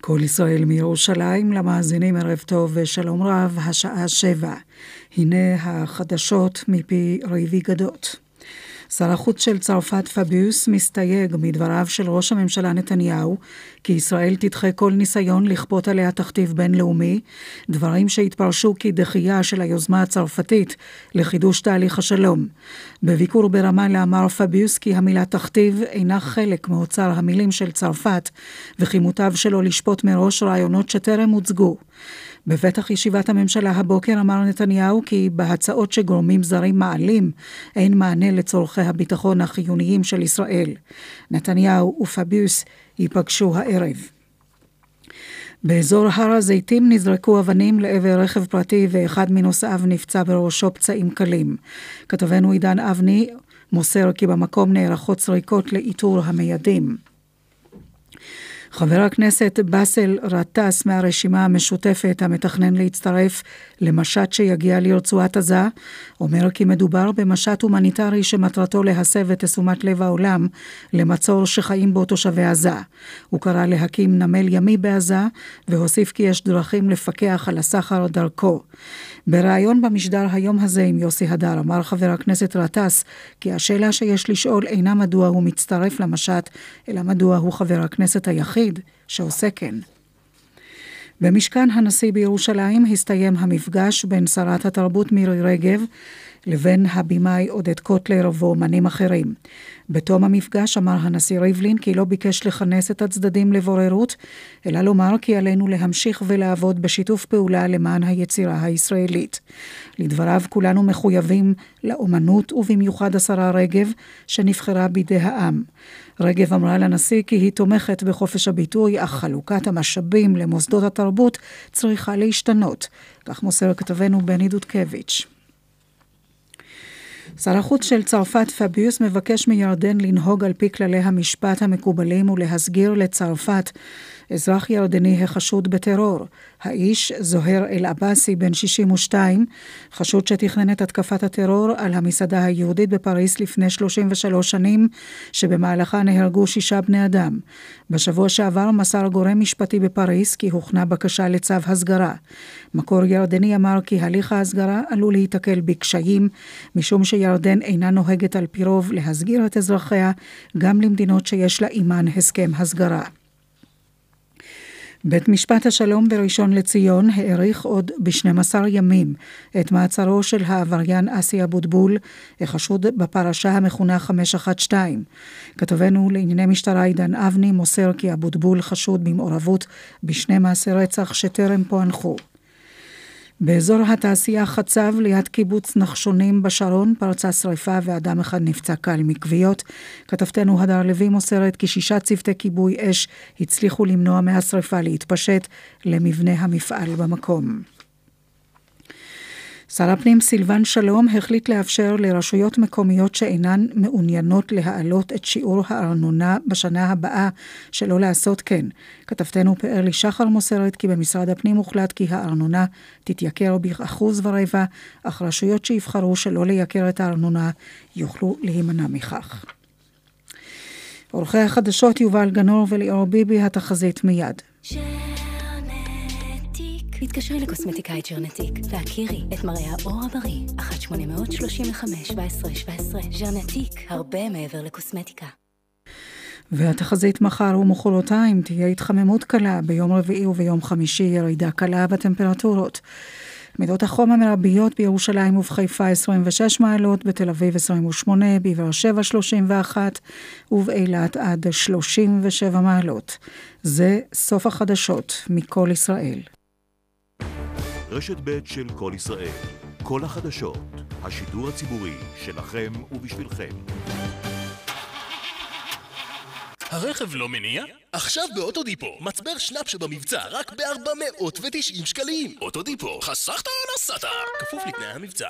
כל ישראל מירושלים, למאזינים ערב טוב ושלום רב, השעה שבע. הנה החדשות מפי ריבי גדות. שר החוץ של צרפת פביוס מסתייג מדבריו של ראש הממשלה נתניהו כי ישראל תדחה כל ניסיון לכפות עליה תכתיב בינלאומי, דברים שהתפרשו כדחייה של היוזמה הצרפתית לחידוש תהליך השלום. בביקור ברמאללה אמר פביוס כי המילה תכתיב אינה חלק מאוצר המילים של צרפת וכי מוטב שלא לשפוט מראש רעיונות שטרם הוצגו. בפתח ישיבת הממשלה הבוקר אמר נתניהו כי בהצעות שגורמים זרים מעלים אין מענה לצורכי הביטחון החיוניים של ישראל. נתניהו ופביוס ייפגשו הערב. באזור הר הזיתים נזרקו אבנים לעבר רכב פרטי ואחד מנוסעיו נפצע בראשו פצעים קלים. כתבנו עידן אבני מוסר כי במקום נערכות זריקות לאיתור המיידים. חבר הכנסת באסל גטאס מהרשימה המשותפת המתכנן להצטרף למשט שיגיע לרצועת עזה, אומר כי מדובר במשט הומניטרי שמטרתו להסב את תשומת לב העולם למצור שחיים בו תושבי עזה. הוא קרא להקים נמל ימי בעזה, והוסיף כי יש דרכים לפקח על הסחר דרכו. בריאיון במשדר היום הזה עם יוסי הדר אמר חבר הכנסת גטאס כי השאלה שיש לשאול אינה מדוע הוא מצטרף למשט, אלא מדוע הוא חבר הכנסת היחיד שעושה כן. במשכן הנשיא בירושלים הסתיים המפגש בין שרת התרבות מירי רגב לבין הבמאי עודד קוטלר ואומנים אחרים. בתום המפגש אמר הנשיא ריבלין כי לא ביקש לכנס את הצדדים לבוררות, אלא לומר כי עלינו להמשיך ולעבוד בשיתוף פעולה למען היצירה הישראלית. לדבריו כולנו מחויבים לאומנות ובמיוחד השרה רגב, שנבחרה בידי העם. רגב אמרה לנשיא כי היא תומכת בחופש הביטוי, אך חלוקת המשאבים למוסדות התרבות צריכה להשתנות. כך מוסר כתבנו בני דודקביץ'. שר החוץ של צרפת פביוס מבקש מירדן לנהוג על פי כללי המשפט המקובלים ולהסגיר לצרפת אזרח ירדני החשוד בטרור. האיש, זוהר אל-עבאסי, בן 62, חשוד שתכנן את התקפת הטרור על המסעדה היהודית בפריס לפני 33 שנים, שבמהלכה נהרגו שישה בני אדם. בשבוע שעבר מסר גורם משפטי בפריס כי הוכנה בקשה לצו הסגרה. מקור ירדני אמר כי הליך ההסגרה עלול להיתקל בקשיים, משום שירדן אינה נוהגת על פי רוב להסגיר את אזרחיה גם למדינות שיש לה עימן הסכם הסגרה. בית משפט השלום בראשון לציון האריך עוד ב-12 ימים את מעצרו של העבריין אסי אבוטבול, החשוד בפרשה המכונה 512. כתבנו לענייני משטרה עידן אבני מוסר כי אבוטבול חשוד במעורבות בשני מעשי רצח שטרם פוענחו. באזור התעשייה חצב ליד קיבוץ נחשונים בשרון פרצה שרפה ואדם אחד נפצע קל מכוויות. כתבתנו הדר לוי מוסרת כי שישה צוותי כיבוי אש הצליחו למנוע מהשרפה להתפשט למבנה המפעל במקום. שר הפנים סילבן שלום החליט לאפשר לרשויות מקומיות שאינן מעוניינות להעלות את שיעור הארנונה בשנה הבאה שלא לעשות כן. כתבתנו פארלי שחר מוסרת כי במשרד הפנים הוחלט כי הארנונה תתייקר באחוז ורבע, אך רשויות שיבחרו שלא לייקר את הארנונה יוכלו להימנע מכך. עורכי החדשות יובל גנור וליאור ביבי, התחזית מיד. ש... התקשרי לקוסמטיקאית ג'רנטיק והכירי את מראה האור הבריא, 1-835-1717, ג'רנטיק, הרבה מעבר לקוסמטיקה. והתחזית מחר ומחרתיים תהיה התחממות קלה, ביום רביעי וביום חמישי ירידה קלה בטמפרטורות. מידות החום המרביות בירושלים ובחיפה 26 מעלות, בתל אביב 28, בבאר שבע 31 ובאילת עד 37 מעלות. זה סוף החדשות מכל ישראל. רשת ב' של כל ישראל. כל החדשות. השידור הציבורי שלכם ובשבילכם. הרכב לא מניע? עכשיו באוטודיפו, מצבר שנאפ שבמבצע רק ב-490 שקלים. אוטודיפו, חסכת או נסעת? כפוף לתנאי המבצע.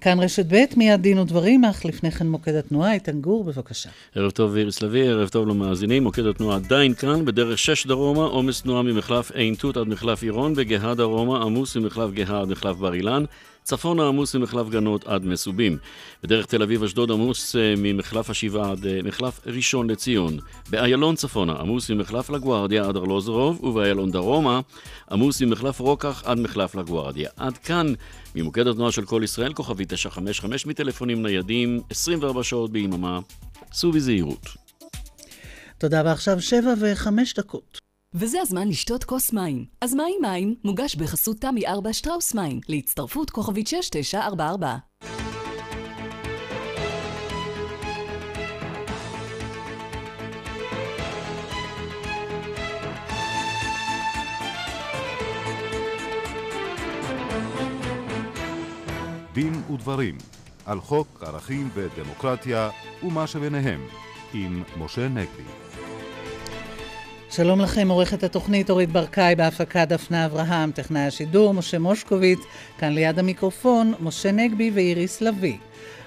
כאן רשת ב', מיד דין ודברים, אך לפני כן מוקד התנועה, איתן גור, בבקשה. ערב טוב איריס לביא, ערב טוב למאזינים, מוקד התנועה עדיין כאן, בדרך 6 דרומה, עומס תנועה ממחלף עין תות עד מחלף עירון, וגאה דרומה, עמוס ממחלף גאה עד מחלף בר אילן. צפונה עמוס ממחלף גנות עד מסובים. בדרך תל אביב-אשדוד עמוס אה, ממחלף השבעה עד אה, מחלף ראשון לציון. באיילון צפונה עמוס ממחלף לגוארדיה עד ארלוזרוב, ובאיילון דרומה עמוס ממחלף רוקח עד מחלף לגוארדיה. עד כאן ממוקד התנועה של כל ישראל, כוכבי 955 מטלפונים ניידים, 24 שעות ביממה. סעו בזהירות. תודה, ועכשיו שבע וחמש דקות. וזה הזמן לשתות כוס מים. אז מה עם מים? מוגש בחסות תמי 4 שטראוס מים, להצטרפות כוכבית 6944. דין ודברים על חוק ערכים ודמוקרטיה ומה שביניהם עם משה נגבי. שלום לכם, עורכת התוכנית אורית ברקאי בהפקה דפנה אברהם, טכנאי השידור משה מושקוביץ, כאן ליד המיקרופון משה נגבי ואיריס לביא.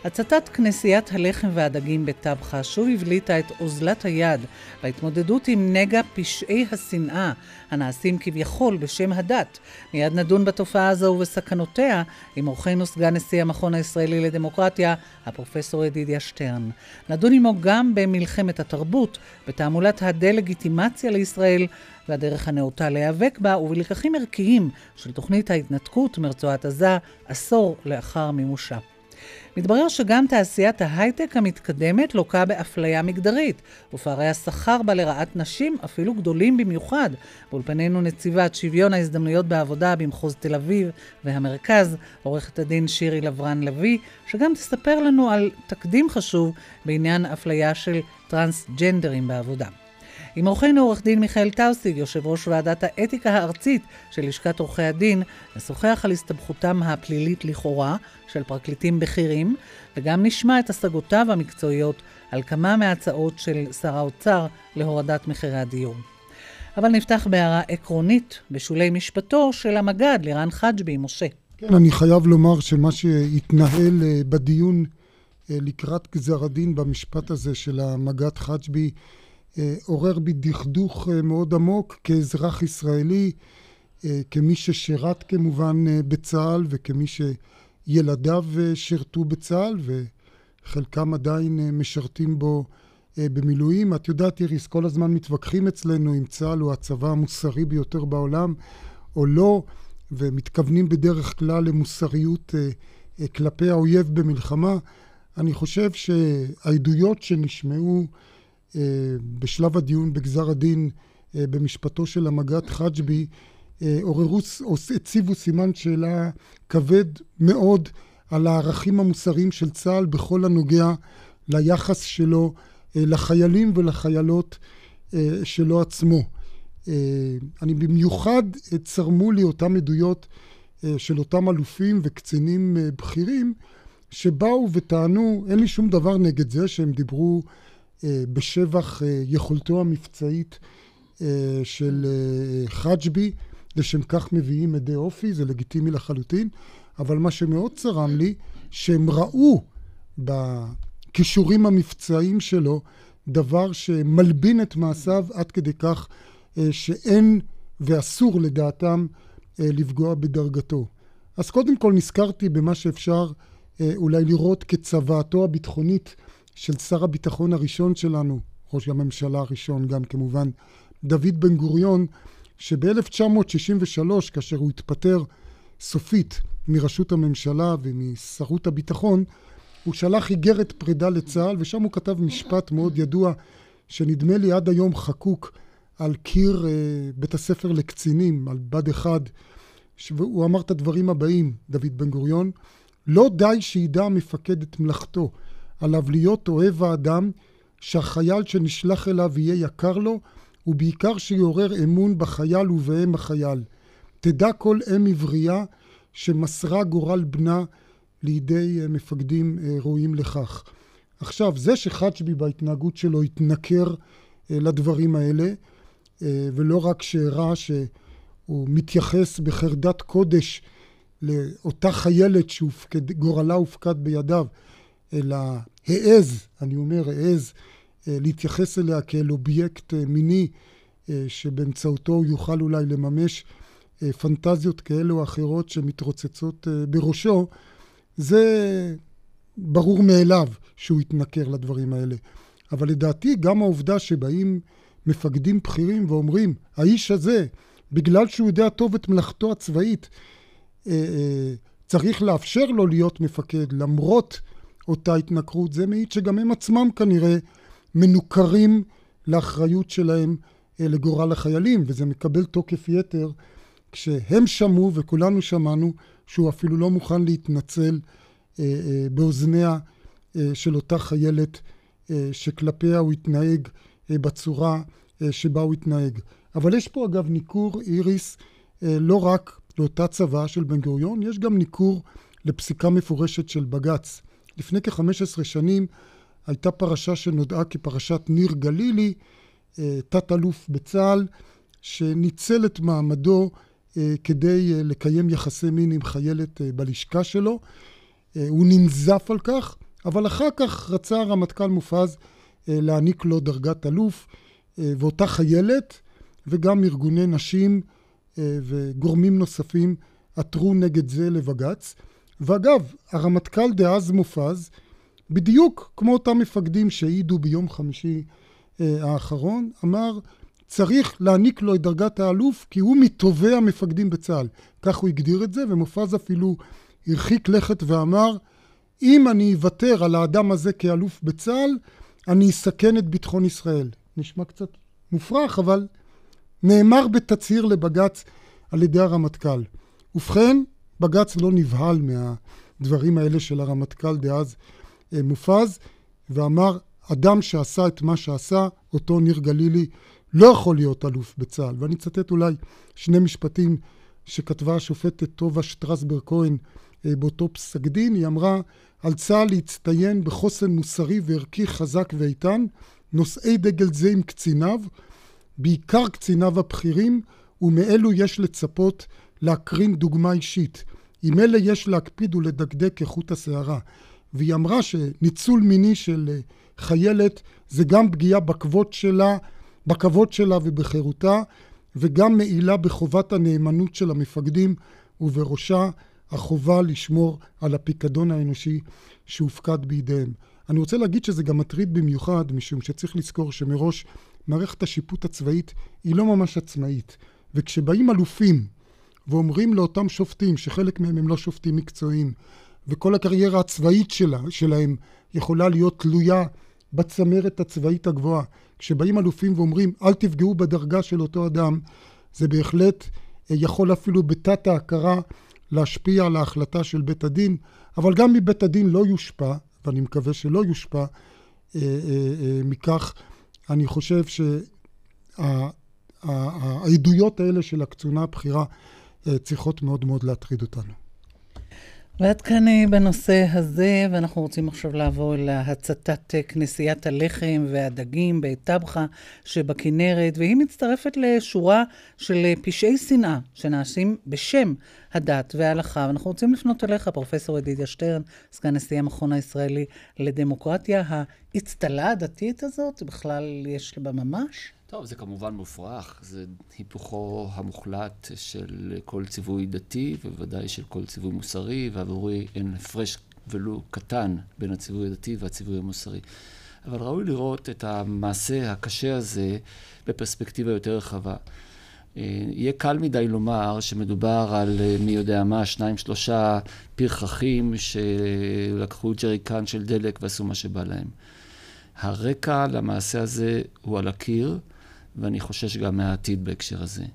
הצתת כנסיית הלחם והדגים בטבחה שוב הבליטה את אוזלת היד בהתמודדות עם נגע פשעי השנאה הנעשים כביכול בשם הדת. מיד נדון בתופעה הזו ובסכנותיה עם אורחנו סגן נשיא המכון הישראלי לדמוקרטיה, הפרופסור ידידיה שטרן. נדון עמו גם במלחמת התרבות, בתעמולת הדה-לגיטימציה לישראל והדרך הנאותה להיאבק בה, ובלקחים ערכיים של תוכנית ההתנתקות מרצועת עזה עשור לאחר מימושה. מתברר שגם תעשיית ההייטק המתקדמת לוקה באפליה מגדרית, ופערי השכר בה לרעת נשים אפילו גדולים במיוחד. באולפנינו נציבת שוויון ההזדמנויות בעבודה במחוז תל אביב והמרכז, עורכת הדין שירי לברן לביא, שגם תספר לנו על תקדים חשוב בעניין אפליה של טרנסג'נדרים בעבודה. עם אורחנו עורך דין מיכאל טאוסיג, יושב ראש ועדת האתיקה הארצית של לשכת עורכי הדין, נשוחח על הסתבכותם הפלילית לכאורה של פרקליטים בכירים, וגם נשמע את השגותיו המקצועיות על כמה מההצעות של שר האוצר להורדת מחירי הדיור. אבל נפתח בהערה עקרונית בשולי משפטו של המג"ד לירן חג'בי, משה. כן, אני חייב לומר שמה שהתנהל אה, בדיון אה, לקראת גזר הדין במשפט הזה של המג"ד חג'בי עורר בי דכדוך אה, מאוד עמוק כאזרח ישראלי, אה, כמי ששירת כמובן בצה"ל וכמי שילדיו שירתו בצה"ל וחלקם עדיין משרתים בו במילואים. את יודעת, איריס, כל הזמן מתווכחים אצלנו אם צה"ל הוא הצבא המוסרי ביותר בעולם או לא, ומתכוונים בדרך כלל למוסריות כלפי האויב במלחמה. אני חושב שהעדויות שנשמעו אה, בשלב הדיון בגזר הדין אה, במשפטו של המג"ד חג'בי אה, עוררו, הציבו סימן שאלה כבד מאוד על הערכים המוסריים של צה"ל בכל הנוגע ליחס שלו לחיילים ולחיילות שלו עצמו. אני במיוחד צרמו לי אותם עדויות של אותם אלופים וקצינים בכירים שבאו וטענו, אין לי שום דבר נגד זה שהם דיברו אה, בשבח אה, יכולתו המבצעית אה, של חג'בי, לשם כך מביאים מדי אופי, זה לגיטימי לחלוטין, אבל מה שמאוד צרם לי, שהם ראו בכישורים המבצעיים שלו דבר שמלבין את מעשיו עד כדי כך שאין ואסור לדעתם לפגוע בדרגתו. אז קודם כל נזכרתי במה שאפשר אולי לראות כצוואתו הביטחונית של שר הביטחון הראשון שלנו, ראש הממשלה הראשון גם כמובן, דוד בן גוריון, שב-1963, כאשר הוא התפטר סופית מראשות הממשלה ומשרות הביטחון, הוא שלח איגרת פרידה לצה"ל, ושם הוא כתב משפט מאוד ידוע, שנדמה לי עד היום חקוק על קיר אה, בית הספר לקצינים, על בד אחד, והוא אמר את הדברים הבאים, דוד בן גוריון, לא די שידע המפקד את מלאכתו, עליו להיות אוהב האדם, שהחייל שנשלח אליו יהיה יקר לו, ובעיקר שיעורר אמון בחייל ובאם החייל. תדע כל אם עברייה שמסרה גורל בנה לידי אה, מפקדים אה, ראויים לכך. עכשיו, זה שחג'בי בהתנהגות שלו התנכר אה, לדברים האלה, ולא רק שהראה שהוא מתייחס בחרדת קודש לאותה חיילת שגורלה הופקד בידיו, אלא העז, אני אומר העז, אה, להתייחס אליה כאל אובייקט אה, מיני אה, שבאמצעותו הוא יוכל אולי לממש פנטזיות כאלה או אחרות שמתרוצצות בראשו, זה ברור מאליו שהוא יתנכר לדברים האלה. אבל לדעתי גם העובדה שבאים מפקדים בכירים ואומרים, האיש הזה, בגלל שהוא יודע טוב את מלאכתו הצבאית, צריך לאפשר לו להיות מפקד למרות אותה התנכרות, זה מעיד שגם הם עצמם כנראה מנוכרים לאחריות שלהם לגורל החיילים, וזה מקבל תוקף יתר כשהם שמעו וכולנו שמענו שהוא אפילו לא מוכן להתנצל אה, אה, באוזניה אה, של אותה חיילת שכלפיה הוא התנהג בצורה שבה הוא התנהג. אבל יש פה אגב ניכור, איריס, לא רק לאותה צבא של בן גוריון, יש גם ניכור לפסיקה מפורשת של בג"ץ. לפני כ-15 שנים הייתה פרשה שנודעה כפרשת ניר גלילי, תת-אלוף בצה"ל, שניצל את מעמדו אה, כדי אה, לקיים יחסי מין עם חיילת אה, בלשכה שלו. הוא ננזף על כך, אבל אחר כך רצה הרמטכ"ל מופז להעניק לו דרגת אלוף, ואותה חיילת וגם ארגוני נשים וגורמים נוספים עתרו נגד זה לבג"ץ. ואגב, הרמטכ"ל דאז מופז, בדיוק כמו אותם מפקדים שהעידו ביום חמישי האחרון, אמר צריך להעניק לו את דרגת האלוף כי הוא מטובי המפקדים בצה"ל. כך הוא הגדיר את זה, ומופז אפילו הרחיק לכת ואמר, אם אני אוותר על האדם הזה כאלוף בצה"ל, אני אסכן את ביטחון ישראל. נשמע קצת מופרך, אבל נאמר בתצהיר לבג"ץ על ידי הרמטכ"ל. ובכן, בג"ץ לא נבהל מהדברים האלה של הרמטכ"ל דאז אה, מופז, ואמר, אדם שעשה את מה שעשה, אותו ניר גלילי, לא יכול להיות אלוף בצה"ל. ואני אצטט אולי שני משפטים שכתבה השופטת טובה שטרסברג כהן אה, באותו פסק דין. היא אמרה, על צה"ל להצטיין בחוסן מוסרי וערכי חזק ואיתן, נושאי דגל זה עם קציניו, בעיקר קציניו הבכירים, ומאלו יש לצפות להקרין דוגמה אישית. עם אלה יש להקפיד ולדקדק כחוט השערה. והיא אמרה שניצול מיני של אה, חיילת זה גם פגיעה בכבוד שלה, בכבוד שלה ובחירותה, וגם מעילה בחובת הנאמנות של המפקדים, ובראשה החובה לשמור על הפיקדון האנושי שהופקד בידיהם. אני רוצה להגיד שזה גם מטריד במיוחד, משום שצריך לזכור שמראש מערכת השיפוט הצבאית היא לא ממש עצמאית. וכשבאים אלופים ואומרים לאותם שופטים, שחלק מהם הם לא שופטים מקצועיים, וכל הקריירה הצבאית שלה, שלהם יכולה להיות תלויה בצמרת הצבאית הגבוהה. כשבאים אלופים ואומרים אל תפגעו בדרגה של אותו אדם, זה בהחלט אה, יכול אפילו בתת ההכרה להשפיע על ההחלטה של בית הדין, אבל גם מבית הדין לא יושפע, ואני מקווה שלא יושפע אה, אה, מכך, אני חושב שהעדויות האלה של הקצונה הבכירה צריכות מאוד מאוד להטריד אותנו. ועד כאן אה, בנושא הזה, ואנחנו רוצים עכשיו לעבור להצתת אה, כנסיית הלחם והדגים בטבחה שבכנרת, והיא מצטרפת לשורה של אה, פשעי שנאה שנעשים בשם הדת וההלכה. ואנחנו רוצים לפנות אליך, פרופ' ידידיה שטרן, סגן נשיא המכון הישראלי לדמוקרטיה. האצטלה הדתית הזאת, בכלל יש בה ממש? טוב, זה כמובן מופרך, זה היפוכו המוחלט של כל ציווי דתי, ובוודאי של כל ציווי מוסרי, ועבורי אין הפרש ולו קטן בין הציווי הדתי והציווי המוסרי. אבל ראוי לראות את המעשה הקשה הזה בפרספקטיבה יותר רחבה. אה, יהיה קל מדי לומר שמדובר על אה, מי יודע מה, שניים, שלושה פרחחים שלקחו ג'ריקן של דלק ועשו מה שבא להם. הרקע למעשה הזה הוא על הקיר. ואני חושש גם מהעתיד בהקשר הזה.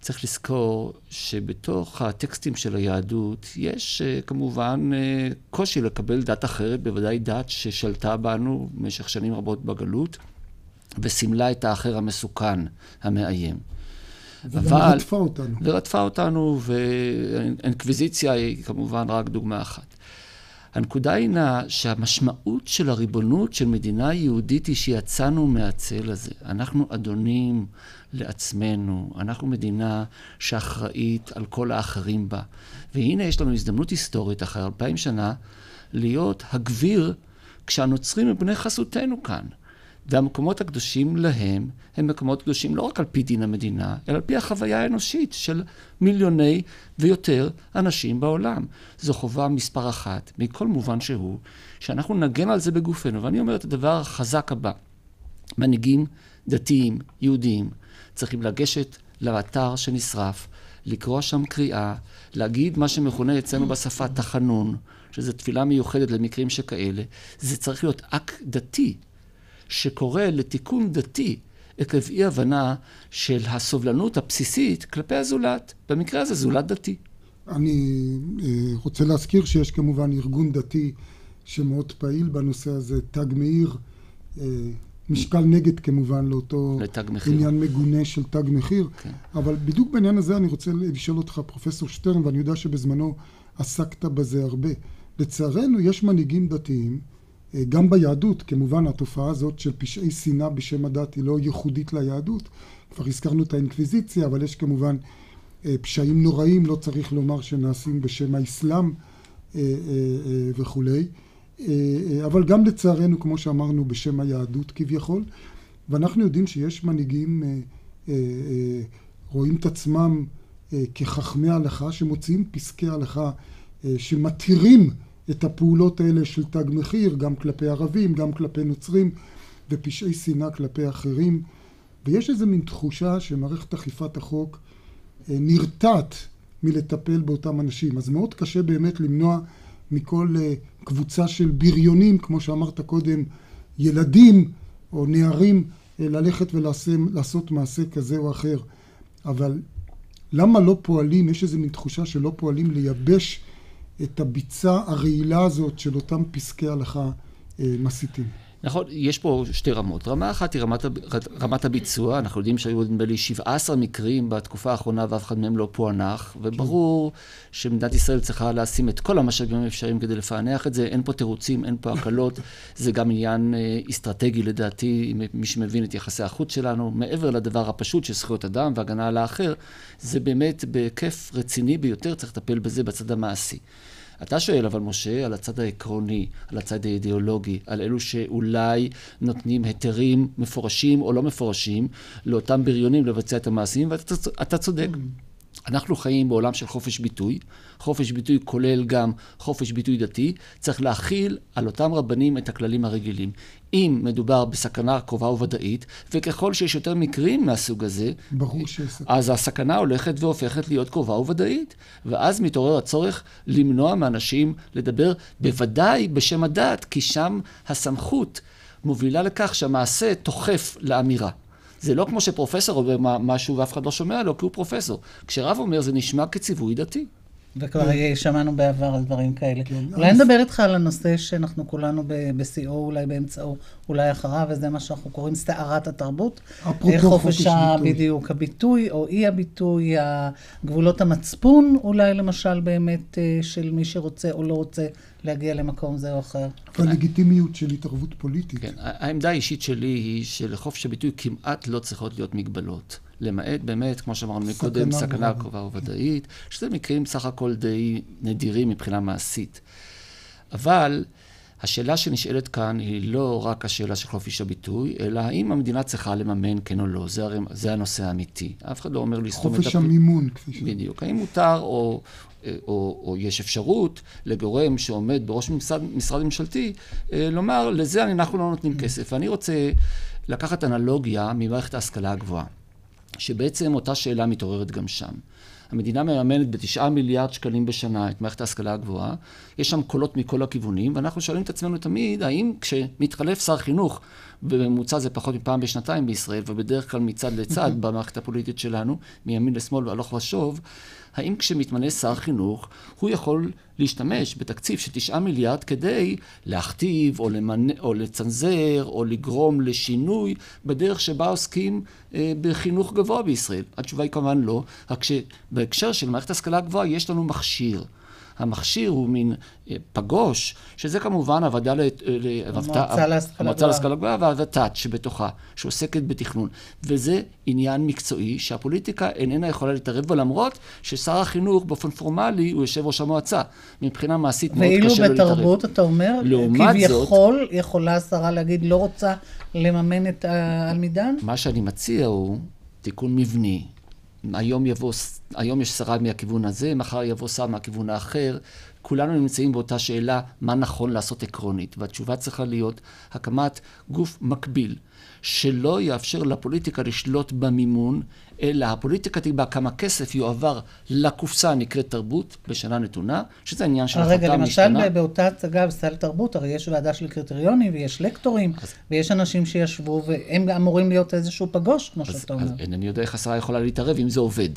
צריך לזכור שבתוך הטקסטים של היהדות יש אה, כמובן אה, קושי לקבל דת אחרת, בוודאי דת ששלטה בנו במשך שנים רבות בגלות, וסימלה את האחר המסוכן, המאיים. וגם אבל... רדפה אותנו. ורדפה אותנו, ואינקוויזיציה היא כמובן רק דוגמה אחת. הנקודה היא נא שהמשמעות של הריבונות של מדינה יהודית היא שיצאנו מהצל הזה. אנחנו אדונים לעצמנו, אנחנו מדינה שאחראית על כל האחרים בה. והנה יש לנו הזדמנות היסטורית אחרי אלפיים שנה להיות הגביר כשהנוצרים הם בני חסותנו כאן. והמקומות הקדושים להם הם מקומות קדושים לא רק על פי דין המדינה, אלא על פי החוויה האנושית של מיליוני ויותר אנשים בעולם. זו חובה מספר אחת, מכל מובן שהוא, שאנחנו נגן על זה בגופנו. ואני אומר את הדבר החזק הבא, מנהיגים דתיים, יהודיים, צריכים לגשת לאתר שנשרף, לקרוא שם קריאה, להגיד מה שמכונה אצלנו בשפה תחנון, שזו תפילה מיוחדת למקרים שכאלה. זה צריך להיות אקט דתי, שקורא לתיקון דתי עקב אי הבנה של הסובלנות הבסיסית כלפי הזולת. במקרה הזה זולת דתי. אני אה, רוצה להזכיר שיש כמובן ארגון דתי שמאוד פעיל בנושא הזה, תג מאיר, אה, משקל נגד כמובן לאותו עניין מגונה של תג מחיר. כן. אבל בדיוק בעניין הזה אני רוצה לשאול אותך, פרופסור שטרן, ואני יודע שבזמנו עסקת בזה הרבה. לצערנו יש מנהיגים דתיים, גם ביהדות, כמובן התופעה הזאת של פשעי שנאה בשם הדת היא לא ייחודית ליהדות. כבר הזכרנו את האינקוויזיציה, אבל יש כמובן אה, פשעים נוראים, לא צריך לומר שנעשים בשם האסלאם אה, וכולי. אבל גם לצערנו, כמו שאמרנו, בשם היהדות כביכול. ואנחנו יודעים שיש מנהיגים, רואים את עצמם כחכמי הלכה, שמוציאים פסקי הלכה שמתירים את הפעולות האלה של תג מחיר, גם כלפי ערבים, גם כלפי נוצרים, ופשעי שנאה כלפי אחרים. ויש איזו מין תחושה שמערכת אכיפת החוק אה, נרתעת מלטפל באותם אנשים. אז מאוד קשה באמת למנוע מכל אה, קבוצה של בריונים, כמו שאמרת קודם, ילדים או נערים, אה, ללכת ולעשות מעשה כזה או אחר. אבל למה לא פועלים, יש איזו מין תחושה שלא פועלים לייבש את הביצה הרעילה הזאת של אותם פסקי הלכה אה, מסיתים. נכון, יש פה שתי רמות. רמה אחת היא רמת, רמת הביצוע, אנחנו יודעים שהיו נדמה לי 17 מקרים בתקופה האחרונה ואף אחד מהם לא פוענח, וברור שמדינת ישראל צריכה לשים את כל המשאבים האפשריים כדי לפענח את זה, אין פה תירוצים, אין פה הקלות, זה גם עניין אה, אסטרטגי לדעתי, מי שמבין את יחסי החוץ שלנו, מעבר לדבר הפשוט של זכויות אדם והגנה על האחר, זה באמת בהיקף רציני ביותר, צריך לטפל בזה בצד המעשי. אתה שואל אבל, משה, על הצד העקרוני, על הצד האידיאולוגי, על אלו שאולי נותנים היתרים מפורשים או לא מפורשים לאותם בריונים לבצע את המעשים, ואתה צודק. אנחנו חיים בעולם של חופש ביטוי. חופש ביטוי כולל גם חופש ביטוי דתי. צריך להכיל על אותם רבנים את הכללים הרגילים. אם מדובר בסכנה קרובה וודאית, וככל שיש יותר מקרים מהסוג הזה, ברור שיש אז הסכנה הולכת והופכת להיות קרובה וודאית. ואז מתעורר הצורך למנוע מאנשים לדבר, בוודאי בשם הדת, כי שם הסמכות מובילה לכך שהמעשה תוחף לאמירה. זה לא כמו שפרופסור אומר משהו ואף אחד לא שומע לו, כי הוא פרופסור. כשרב אומר, זה נשמע כציווי דתי. וכבר שמענו בעבר על דברים כאלה. כן, אולי נדבר איתך על הנושא שאנחנו כולנו בשיאו, אולי באמצעו, אולי אחריו, וזה מה שאנחנו קוראים סערת התרבות. אפרופו חופש ביטוי. בדיוק, הביטוי או אי הביטוי, גבולות המצפון, אולי למשל באמת אה, של מי שרוצה או לא רוצה להגיע למקום זה או אחר. והלגיטימיות של התערבות פוליטית. כן, העמדה האישית שלי היא שלחופש הביטוי כמעט לא צריכות להיות מגבלות. למעט באמת, כמו שאמרנו מקודם, סכנה קרובה וודאית, שזה מקרים סך הכל די נדירים מבחינה מעשית. אבל השאלה שנשאלת כאן היא לא רק השאלה של חופש הביטוי, אלא האם המדינה צריכה לממן כן או לא, זה, הרי, זה הנושא האמיתי. אף אחד לא אומר לסתום את... חופש המימון, כפי ש... בדיוק. האם מותר או, או, או, או יש אפשרות לגורם שעומד בראש משרד, משרד ממשלתי אה, לומר, לזה אנחנו לא נותנים כסף. ואני רוצה לקחת אנלוגיה ממערכת ההשכלה הגבוהה. שבעצם אותה שאלה מתעוררת גם שם. המדינה מממנת בתשעה מיליארד שקלים בשנה את מערכת ההשכלה הגבוהה, יש שם קולות מכל הכיוונים, ואנחנו שואלים את עצמנו תמיד, האם כשמתחלף שר חינוך, בממוצע זה פחות מפעם בשנתיים בישראל, ובדרך כלל מצד לצד במערכת הפוליטית שלנו, מימין לשמאל והלוך ושוב, האם כשמתמנה שר חינוך, הוא יכול להשתמש בתקציב של תשעה מיליארד כדי להכתיב או, למנ... או לצנזר או לגרום לשינוי בדרך שבה עוסקים אה, בחינוך גבוה בישראל? התשובה היא כמובן לא, רק שבהקשר של מערכת השכלה גבוהה יש לנו מכשיר. המכשיר הוא מין אה, פגוש, שזה כמובן הוועדה ל... המועצה להשכלה גבוהה והוות"ת שבתוכה, שעוסקת בתכנון. וזה עניין מקצועי שהפוליטיקה איננה יכולה להתערב בו, למרות ששר החינוך באופן פורמלי הוא יושב ראש המועצה. מבחינה מעשית מאוד קשה לו להתערב. ואילו בתרבות, אתה אומר, כביכול יכולה השרה להגיד לא רוצה לממן את העלמידן? מה שאני מציע הוא תיקון מבני. היום יבוא, היום יש שרה מהכיוון הזה, מחר יבוא שר מהכיוון האחר. כולנו נמצאים באותה שאלה, מה נכון לעשות עקרונית. והתשובה צריכה להיות הקמת גוף מקביל, שלא יאפשר לפוליטיקה לשלוט במימון, אלא הפוליטיקה תקבע כמה כסף יועבר לקופסה הנקראת תרבות בשנה נתונה, שזה העניין של החלטה משתנה. רגע, למשל באותה הצגה בסל תרבות, הרי יש ועדה של קריטריונים ויש לקטורים, אז... ויש אנשים שישבו והם אמורים להיות איזשהו פגוש, כמו שאתה אומר. אז אינני יודע איך השרה יכולה להתערב אם זה עובד.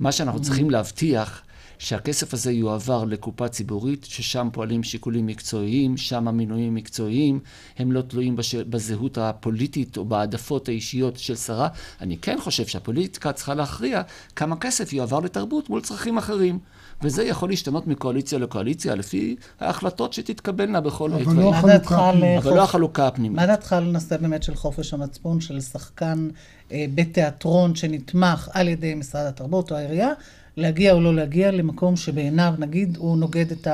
מה שאנחנו צריכים להבטיח שהכסף הזה יועבר לקופה ציבורית, ששם פועלים שיקולים מקצועיים, שם המינויים מקצועיים, הם לא תלויים בש... בזהות הפוליטית או בהעדפות האישיות של שרה. אני כן חושב שהפוליטיקה צריכה להכריע כמה כסף יועבר לתרבות מול צרכים אחרים. וזה יכול להשתנות מקואליציה לקואליציה, לפי ההחלטות שתתקבלנה בכל עת. אבל לא. אבל לא החלוקה הפנימית. מה דעתך על נושא באמת של חופש המצפון, של שחקן אה, בתיאטרון שנתמך על ידי משרד התרבות או העירייה, להגיע או לא להגיע למקום שבעיניו, נגיד, הוא נוגד את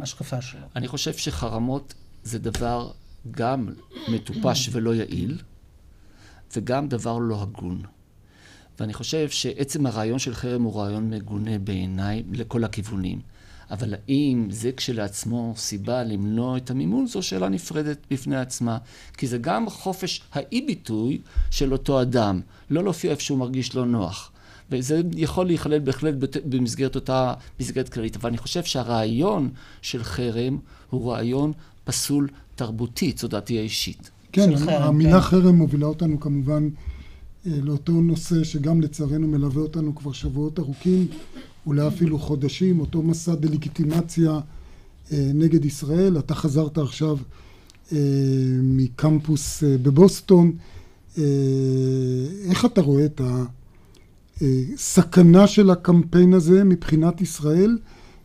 ההשקפה שלו. אני חושב שחרמות זה דבר גם מטופש ולא יעיל, וגם דבר לא הגון. ואני חושב שעצם הרעיון של חרם הוא רעיון מגונה בעיניי לכל הכיוונים. אבל האם זה כשלעצמו סיבה למנוע את המימון, זו שאלה נפרדת בפני עצמה. כי זה גם חופש האי-ביטוי של אותו אדם, לא להופיע איפה שהוא מרגיש לא נוח. וזה יכול להיכלל בהחלט במסגרת אותה מסגרת כללית. אבל אני חושב שהרעיון של חרם הוא רעיון פסול תרבותית, זו דעתי האישית. כן, חרם, המילה כן. חרם מובילה אותנו כמובן אה, לאותו נושא שגם לצערנו מלווה אותנו כבר שבועות ארוכים, אולי אפילו חודשים, אותו מסע דה-לגיטימציה אה, נגד ישראל. אתה חזרת עכשיו אה, מקמפוס בבוסטון. איך אתה רואה את ה... סכנה של הקמפיין הזה מבחינת ישראל,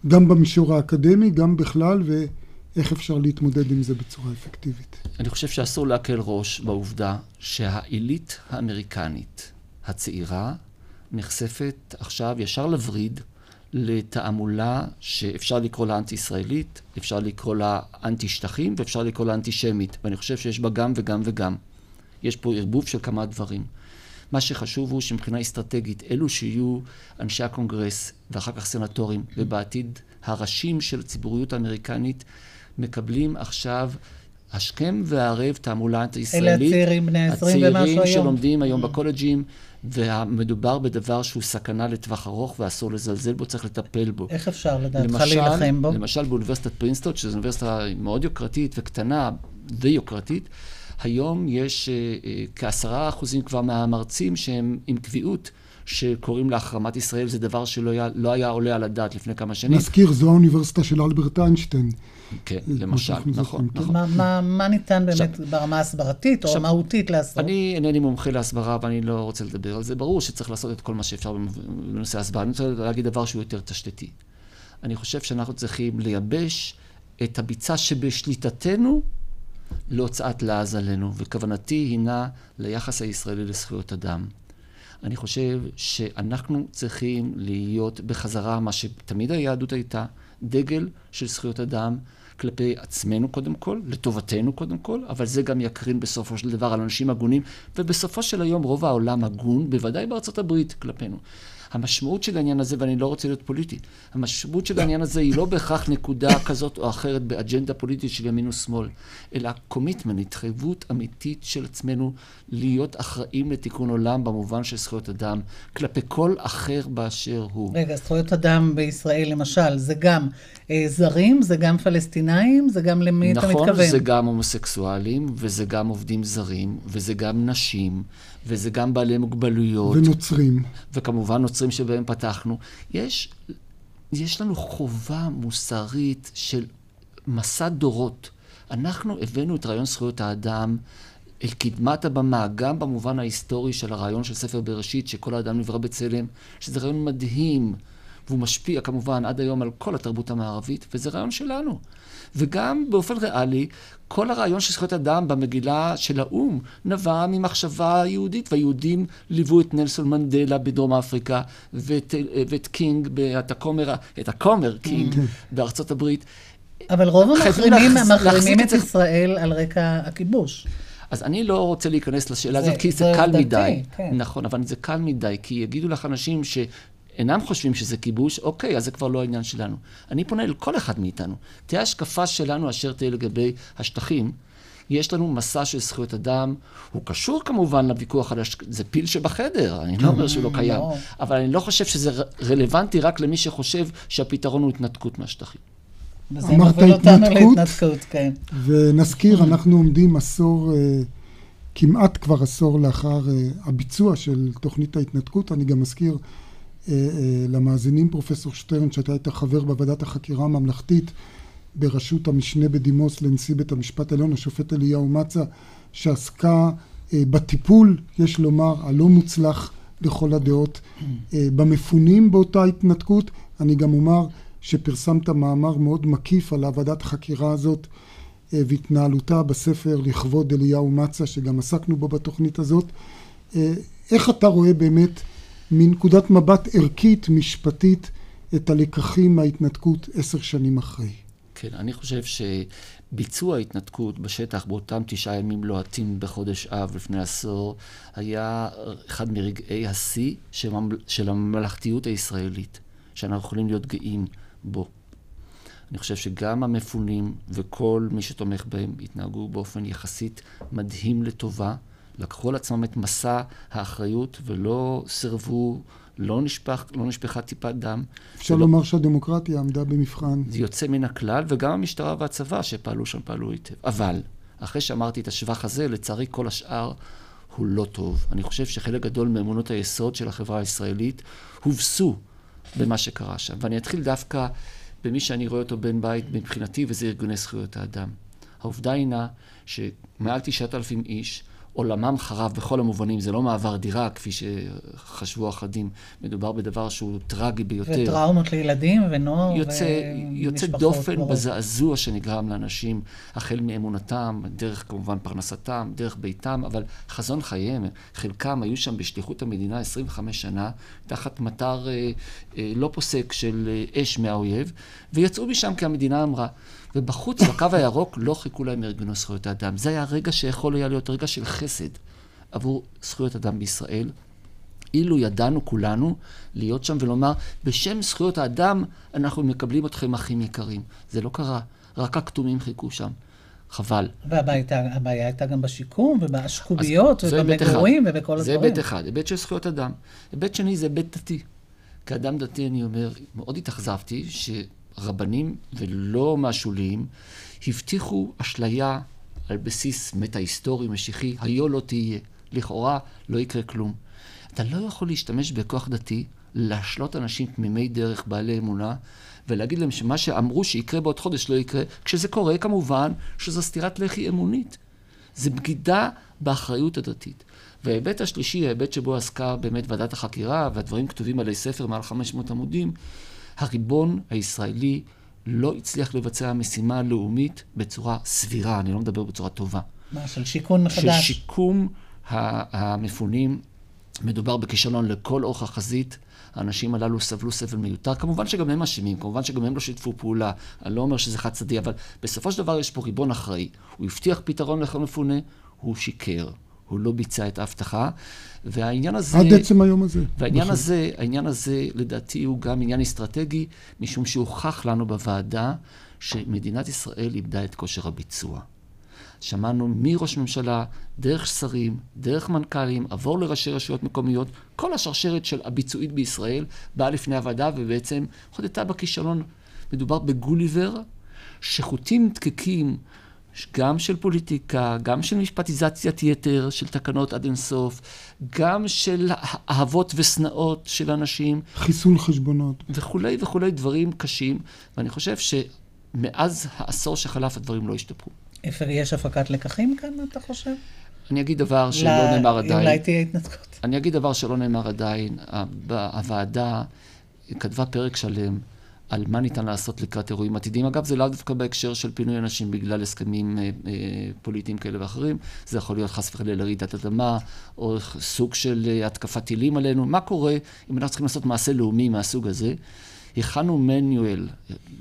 גם במישור האקדמי, גם בכלל, ואיך אפשר להתמודד עם זה בצורה אפקטיבית. אני חושב שאסור להקל ראש בעובדה שהעילית האמריקנית הצעירה נחשפת עכשיו ישר לווריד לתעמולה שאפשר לקרוא לה אנטי-ישראלית, אפשר לקרוא לה אנטי-שטחים ואפשר לקרוא לה אנטישמית. ואני חושב שיש בה גם וגם וגם. יש פה ערבוב של כמה דברים. מה שחשוב הוא שמבחינה אסטרטגית, אלו שיהיו אנשי הקונגרס ואחר כך סנטורים, ובעתיד הראשים של הציבוריות האמריקנית, מקבלים עכשיו השכם והערב תעמולה ישראלית. אלה הצעירים בני 20 ומשהו היום. הצעירים שלומדים היום mm. בקולג'ים, ומדובר בדבר שהוא סכנה לטווח ארוך ואסור לזלזל בו, צריך לטפל בו. איך אפשר לדעתך להילחם בו? למשל באוניברסיטת פרינסטון, שזו אוניברסיטה מאוד יוקרתית וקטנה ויוקרתית, היום יש אה, אה, כעשרה אחוזים כבר מהמרצים שהם עם קביעות. שקוראים להחרמת ישראל, זה דבר שלא היה, לא היה עולה על הדעת לפני כמה שנים. נזכיר, זו האוניברסיטה של אלברט איינשטיין. כן, למשל, נכון, נכון. מה, מה, מה ניתן באמת עכשיו, ברמה הסברתית או מהותית לעשות? אני אינני מומחה להסברה ואני לא רוצה לדבר על זה. ברור שצריך לעשות את כל מה שאפשר בנושא ההסברה. אני רוצה להגיד דבר שהוא יותר תשתיתי. אני חושב שאנחנו צריכים לייבש את הביצה שבשליטתנו להוצאת לעז עלינו, וכוונתי הינה ליחס הישראלי לזכויות אדם. אני חושב שאנחנו צריכים להיות בחזרה, מה שתמיד היהדות הייתה, דגל של זכויות אדם כלפי עצמנו קודם כל, לטובתנו קודם כל, אבל זה גם יקרין בסופו של דבר על אנשים הגונים, ובסופו של היום רוב העולם הגון, בוודאי בארצות הברית, כלפינו. המשמעות של העניין הזה, ואני לא רוצה להיות פוליטי, המשמעות של העניין הזה היא לא בהכרח נקודה כזאת או אחרת באג'נדה פוליטית של ימין ושמאל, אלא קומיטמן, התחייבות אמיתית של עצמנו להיות אחראים לתיקון עולם במובן של זכויות אדם, כלפי כל אחר באשר הוא. רגע, זכויות אדם בישראל למשל, זה גם אה, זרים, זה גם פלסטינאים, זה גם למי נכון, אתה מתכוון? נכון, זה גם הומוסקסואלים, וזה גם עובדים זרים, וזה גם נשים, וזה גם בעלי מוגבלויות. ונוצרים. וכמובן נוצרים שבהם פתחנו. יש, יש לנו חובה מוסרית של מסע דורות. אנחנו הבאנו את רעיון זכויות האדם אל קדמת הבמה, גם במובן ההיסטורי של הרעיון של ספר בראשית, שכל האדם נברא בצלם, שזה רעיון מדהים. והוא משפיע כמובן עד היום על כל התרבות המערבית, וזה רעיון שלנו. וגם באופן ריאלי, כל הרעיון של זכויות אדם במגילה של האו"ם נבע ממחשבה יהודית, והיהודים ליוו את נלסון מנדלה בדרום אפריקה, ואת, ואת קינג, את הכומר, את הכומר קינג. בארצות הברית. אבל רוב המחרימים מחרימים את ישראל על רקע הכיבוש. אז אני לא רוצה להיכנס לשאלה זה- הזאת, כי זה, זה קל עובדתי, מדי. כן. נכון, אבל זה קל מדי, כי יגידו לך אנשים שאינם חושבים שזה כיבוש, אוקיי, אז זה כבר לא העניין שלנו. אני פונה אל כל אחד מאיתנו. תהיה השקפה שלנו אשר תהיה לגבי השטחים. יש לנו מסע של זכויות אדם, הוא קשור כמובן לוויכוח על השטחים, זה פיל שבחדר, אני לא אומר שהוא לא קיים, לא. אבל אני לא חושב שזה רלוונטי רק למי שחושב שהפתרון הוא התנתקות מהשטחים. וזה אמרת מוביל אותנו התנתקות? להתנתקות, כן. ונזכיר, אנחנו עומדים עשור, אה, כמעט כבר עשור לאחר אה, הביצוע של תוכנית ההתנתקות. אני גם מזכיר למאזינים, פרופסור שטרן, שאתה היית חבר בוועדת החקירה הממלכתית בראשות המשנה בדימוס לנשיא בית המשפט העליון, השופט אליהו מצה, שעסקה אה, בטיפול, יש לומר, הלא מוצלח לכל הדעות, אה, במפונים באותה התנתקות. אני גם אומר שפרסמת מאמר מאוד מקיף על ועדת החקירה הזאת אה, והתנהלותה בספר לכבוד אליהו מצה, שגם עסקנו בו בתוכנית הזאת. אה, איך אתה רואה באמת מנקודת מבט ערכית, משפטית, את הלקחים מההתנתקות עשר שנים אחרי? כן, אני חושב שביצוע ההתנתקות בשטח באותם תשעה ימים לוהטים בחודש אב לפני עשור, היה אחד מרגעי השיא של של הממלכתיות הישראלית, שאנחנו יכולים להיות גאים בו. אני חושב שגם המפונים וכל מי שתומך בהם התנהגו באופן יחסית מדהים לטובה, לקחו על עצמם את מסע האחריות ולא סירבו, לא, נשפך, לא נשפכה טיפת דם. אפשר ולא- לומר שהדמוקרטיה עמדה במבחן. זה יוצא מן הכלל, וגם המשטרה והצבא שפעלו שם פעלו היטב. אבל, אחרי שאמרתי את השבח הזה, לצערי כל השאר הוא לא טוב. אני חושב שחלק גדול מאמונות היסוד של החברה הישראלית הובסו במה שקרה שם. ואני אתחיל דווקא במי שאני רואה אותו בן בית מבחינתי, וזה ארגוני זכויות האדם. העובדה הינה שמעל תשעת אלפים איש, עולמם חרב בכל המובנים, זה לא מעבר דירה, כפי שחשבו אחדים, מדובר בדבר שהוא טרגי ביותר. וטראומות לילדים ונוער יוצא, יוצא ומשפחות דופן מורות. בזעזוע שנגרם לאנשים, החל מאמונתם, דרך כמובן פרנסתם, דרך ביתם, אבל חזון חייהם, חלקם היו שם בשליחות המדינה 25 שנה, תחת מטר אה, אה, לא פוסק של אה, אש מהאויב, ויצאו משם כי המדינה אמרה. ובחוץ, בקו הירוק, לא חיכו להם ארגוני זכויות האדם. זה היה רגע שיכול היה להיות רגע של חסד עבור זכויות אדם בישראל. אילו ידענו כולנו להיות שם ולומר, בשם זכויות האדם אנחנו מקבלים אתכם אחים יקרים. זה לא קרה, רק הכתומים חיכו שם. חבל. והבעיה הייתה גם בשיקום זה היבט ובמגורים. ובכל זה הדברים. היבט אחד, היבט של זכויות אדם. היבט שני זה היבט דתי. כאדם דתי אני אומר, מאוד התאכזבתי שרבנים ולא מהשוליים הבטיחו אשליה על בסיס מטה היסטורי משיחי, היה לא תהיה. לכאורה לא יקרה כלום. אתה לא יכול להשתמש בכוח דתי, להשלות אנשים תמימי דרך, בעלי אמונה, ולהגיד להם שמה שאמרו שיקרה בעוד חודש לא יקרה, כשזה קורה כמובן שזו סטירת לחי אמונית. זה בגידה באחריות הדתית. וההיבט השלישי, ההיבט שבו עסקה באמת ועדת החקירה, והדברים כתובים עלי ספר מעל 500 עמודים, הריבון הישראלי לא הצליח לבצע משימה לאומית בצורה סבירה, אני לא מדבר בצורה טובה. מה, של שיכון מחדש? של שיקום המפונים. מדובר בכישלון לכל אורך החזית. האנשים הללו סבלו סבל מיותר. כמובן שגם הם אשמים, כמובן שגם הם לא שיתפו פעולה. אני לא אומר שזה חד צדדי, אבל בסופו של דבר יש פה ריבון אחראי. הוא הבטיח פתרון לכל מפונה, הוא שיקר. הוא לא ביצע את ההבטחה, והעניין הזה... עד עצם היום הזה. והעניין נכון. הזה, העניין הזה, לדעתי, הוא גם עניין אסטרטגי, משום שהוכח לנו בוועדה שמדינת ישראל איבדה את כושר הביצוע. שמענו מראש ממשלה, דרך שרים, דרך מנכ"לים, עבור לראשי רשויות מקומיות, כל השרשרת של הביצועית בישראל באה לפני הוועדה ובעצם חודתה בכישלון. מדובר בגוליבר, שחוטים דקקים גם של פוליטיקה, גם של משפטיזציית יתר, של תקנות עד אינסוף, גם של אהבות ושנאות של אנשים. חיסול חשבונות. וכולי וכולי דברים קשים, ואני חושב שמאז העשור שחלף הדברים לא השתפרו. אפר, יש הפקת לקחים כאן, אתה חושב? אני אגיד דבר שלא ל- נאמר עדיין. אולי תהיה התנתקות. אני אגיד דבר שלא נאמר עדיין. הוועדה כתבה פרק שלם על מה ניתן לעשות לקראת אירועים עתידיים. אגב, זה לאו דווקא בהקשר של פינוי אנשים בגלל הסכמים אה, אה, פוליטיים כאלה ואחרים. זה יכול להיות חס וחלילה לרעידת אדמה, או סוג של אה, התקפת טילים עלינו. מה קורה אם אנחנו צריכים לעשות מעשה לאומי מהסוג הזה? הכנו מניואל,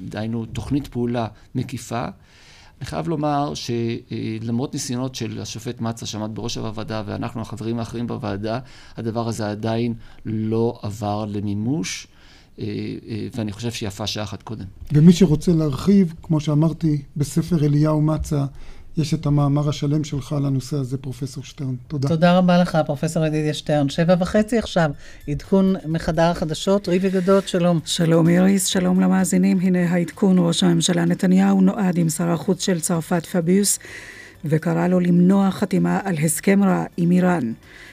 דהיינו תוכנית פעולה מקיפה. אני חייב לומר שלמרות ניסיונות של השופט מצה שעמד בראש הוועדה ואנחנו החברים האחרים בוועדה, הדבר הזה עדיין לא עבר למימוש. אה, אה, ואני חושב שיפה שעה אחת קודם. ומי שרוצה להרחיב, כמו שאמרתי, בספר אליהו מצה, יש את המאמר השלם שלך על הנושא הזה, פרופסור שטרן. תודה. תודה רבה לך, פרופסור ידידיה שטרן. שבע וחצי עכשיו, עדכון מחדר החדשות, ריבי גדות, שלום. שלום איריס, שלום למאזינים. הנה העדכון, ראש הממשלה נתניהו נועד עם שר החוץ של צרפת פביוס, וקרא לו למנוע חתימה על הסכם רע עם איראן.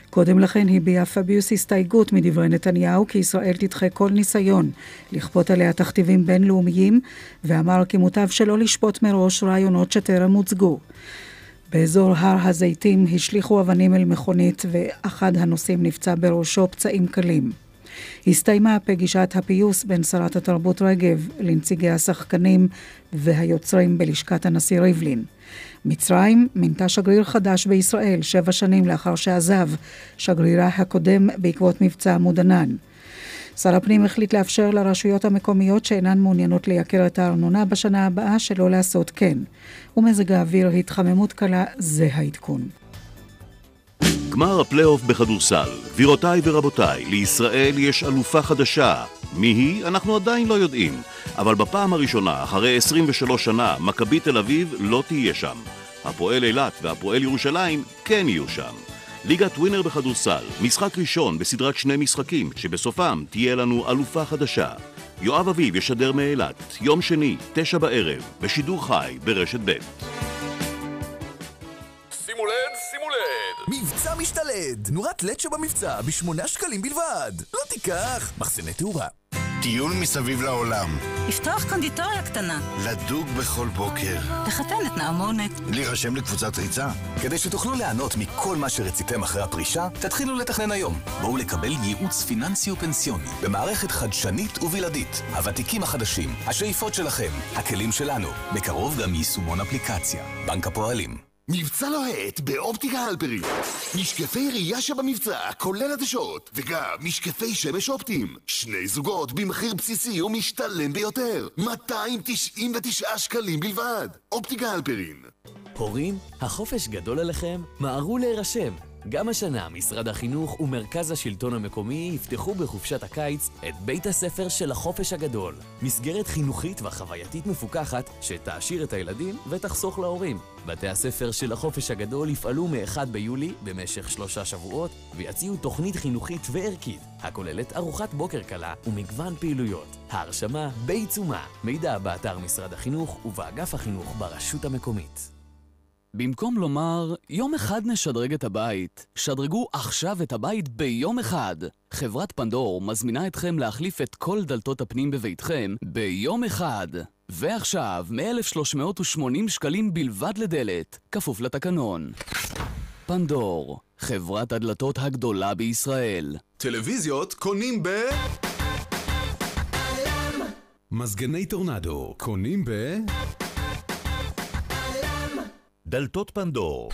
קודם לכן הביע פביוס הסתייגות מדברי נתניהו כי ישראל תדחה כל ניסיון לכפות עליה תכתיבים בינלאומיים, ואמר כי מוטב שלא לשפוט מראש רעיונות שטרם הוצגו. באזור הר הזיתים השליכו אבנים אל מכונית ואחד הנוסעים נפצע בראשו פצעים קלים. הסתיימה פגישת הפיוס בין שרת התרבות רגב לנציגי השחקנים והיוצרים בלשכת הנשיא ריבלין. מצרים מינתה שגריר חדש בישראל שבע שנים לאחר שעזב שגרירה הקודם בעקבות מבצע עמוד ענן. שר הפנים החליט לאפשר לרשויות המקומיות שאינן מעוניינות לייקר את הארנונה בשנה הבאה שלא לעשות כן. ומזג האוויר התחממות קלה זה העדכון. גמר הפלייאוף בכדורסל. גבירותיי ורבותיי, לישראל יש אלופה חדשה. מי היא? אנחנו עדיין לא יודעים. אבל בפעם הראשונה, אחרי 23 שנה, מכבי תל אביב לא תהיה שם. הפועל אילת והפועל ירושלים כן יהיו שם. ליגת ווינר בכדורסל, משחק ראשון בסדרת שני משחקים, שבסופם תהיה לנו אלופה חדשה. יואב אביב ישדר מאילת, יום שני, תשע בערב, בשידור חי ברשת ב'. שימו לד! מבצע משתלד! נורת לד שבמבצע בשמונה שקלים בלבד! לא תיקח! מחסני תאורה. טיול מסביב לעולם. לפתוח קונדיטוריה קטנה. לדוג בכל בוקר. לחתן את נעמונת. להירשם לקבוצת ריצה. כדי שתוכלו ליהנות מכל מה שרציתם אחרי הפרישה, תתחילו לתכנן היום. בואו לקבל ייעוץ פיננסי ופנסיוני במערכת חדשנית ובלעדית. הוותיקים החדשים, השאיפות שלכם, הכלים שלנו. בקרוב גם יישומון אפליקציה. בנק הפועלים. מבצע לוהט באופטיקה הלפרין. משקפי ראייה שבמבצע, כולל עדשות, וגם משקפי שמש אופטיים. שני זוגות במחיר בסיסי ומשתלם ביותר. 299 שקלים בלבד. אופטיקה הלפרין. הורים, החופש גדול עליכם? מהרו להירשם. גם השנה משרד החינוך ומרכז השלטון המקומי יפתחו בחופשת הקיץ את בית הספר של החופש הגדול. מסגרת חינוכית וחווייתית מפוקחת שתעשיר את הילדים ותחסוך להורים. בתי הספר של החופש הגדול יפעלו מ-1 ביולי במשך שלושה שבועות ויציעו תוכנית חינוכית וערכית הכוללת ארוחת בוקר קלה ומגוון פעילויות. ההרשמה בעיצומה. מידע באתר משרד החינוך ובאגף החינוך ברשות המקומית. במקום לומר, יום אחד נשדרג את הבית, שדרגו עכשיו את הבית ביום אחד. חברת פנדור מזמינה אתכם להחליף את כל דלתות הפנים בביתכם ביום אחד. ועכשיו, מ-1,380 שקלים בלבד לדלת, כפוף לתקנון. פנדור, חברת הדלתות הגדולה בישראל. טלוויזיות קונים ב... מזגני טורנדו קונים ב... דלתות פנדור,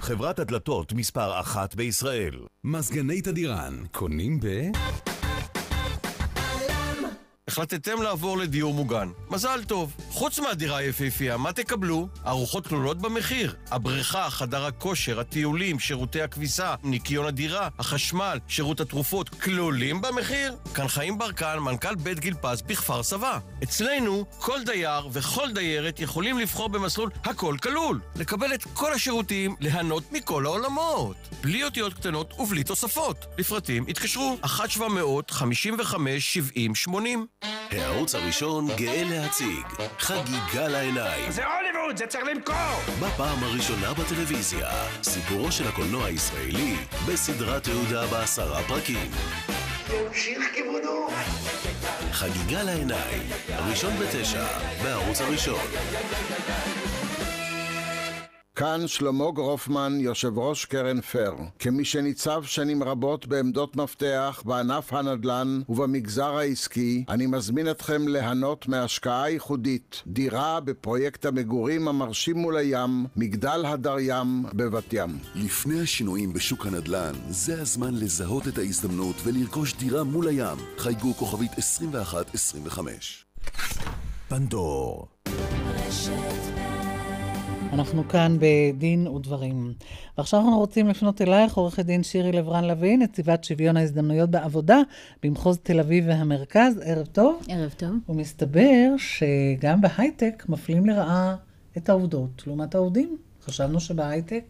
חברת הדלתות מספר אחת בישראל. מזגני תדירן, קונים ב... החלטתם לעבור לדיור מוגן. מזל טוב. חוץ מהדירה היפהפייה, מה תקבלו? ארוחות כלולות במחיר. הבריכה, חדר הכושר, הטיולים, שירותי הכביסה, ניקיון הדירה, החשמל, שירות התרופות, כלולים במחיר? כאן חיים ברקן, מנכ"ל בית גיל פז בכפר סבא. אצלנו, כל דייר וכל דיירת יכולים לבחור במסלול הכל כלול. לקבל את כל השירותים, ליהנות מכל העולמות. בלי אותיות קטנות ובלי תוספות. לפרטים התקשרו 1-700-55-70-80 הערוץ הראשון גאה להציג חגיגה לעיניים. זה הוליווד, זה צריך למכור! בפעם הראשונה בטלוויזיה, סיפורו של הקולנוע הישראלי בסדרת תעודה בעשרה פרקים. ימשיך כיוונו! חגיגה לעיניים, הראשון בתשע, בערוץ הראשון. כאן שלמה גרופמן, יושב ראש קרן פר. כמי שניצב שנים רבות בעמדות מפתח בענף הנדל"ן ובמגזר העסקי, אני מזמין אתכם ליהנות מהשקעה ייחודית, דירה בפרויקט המגורים המרשים מול הים, מגדל הדר ים בבת ים. לפני השינויים בשוק הנדל"ן, זה הזמן לזהות את ההזדמנות ולרכוש דירה מול הים. חייגו כוכבית 2125. פנדור. אנחנו כאן בדין ודברים. ועכשיו אנחנו רוצים לפנות אלייך, עורכת דין שירי לברן לביא, נציבת שוויון ההזדמנויות בעבודה במחוז תל אביב והמרכז. ערב טוב. ערב טוב. ומסתבר שגם בהייטק מפלים לרעה את העובדות לעומת העובדים. חשבנו שבהייטק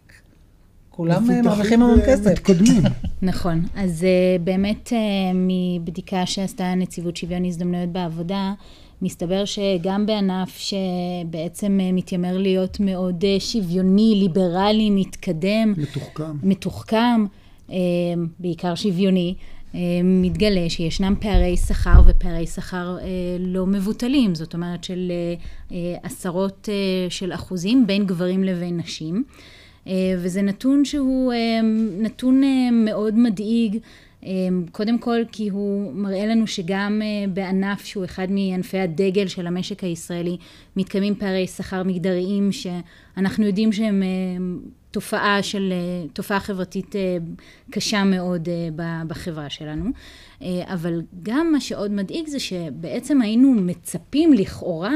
כולם אה, מרוויחים המון כסף. מתקדמים. נכון. אז uh, באמת uh, מבדיקה שעשתה נציבות שוויון הזדמנויות בעבודה, מסתבר שגם בענף שבעצם מתיימר להיות מאוד שוויוני, ליברלי, מתקדם, מתוחכם, מתוחכם בעיקר שוויוני, מתגלה שישנם פערי שכר ופערי שכר לא מבוטלים, זאת אומרת של עשרות של אחוזים בין גברים לבין נשים. וזה נתון שהוא נתון מאוד מדאיג. קודם כל כי הוא מראה לנו שגם בענף שהוא אחד מענפי הדגל של המשק הישראלי מתקיימים פערי שכר מגדריים שאנחנו יודעים שהם תופעה של, תופעה חברתית קשה מאוד בחברה שלנו. אבל גם מה שעוד מדאיג זה שבעצם היינו מצפים לכאורה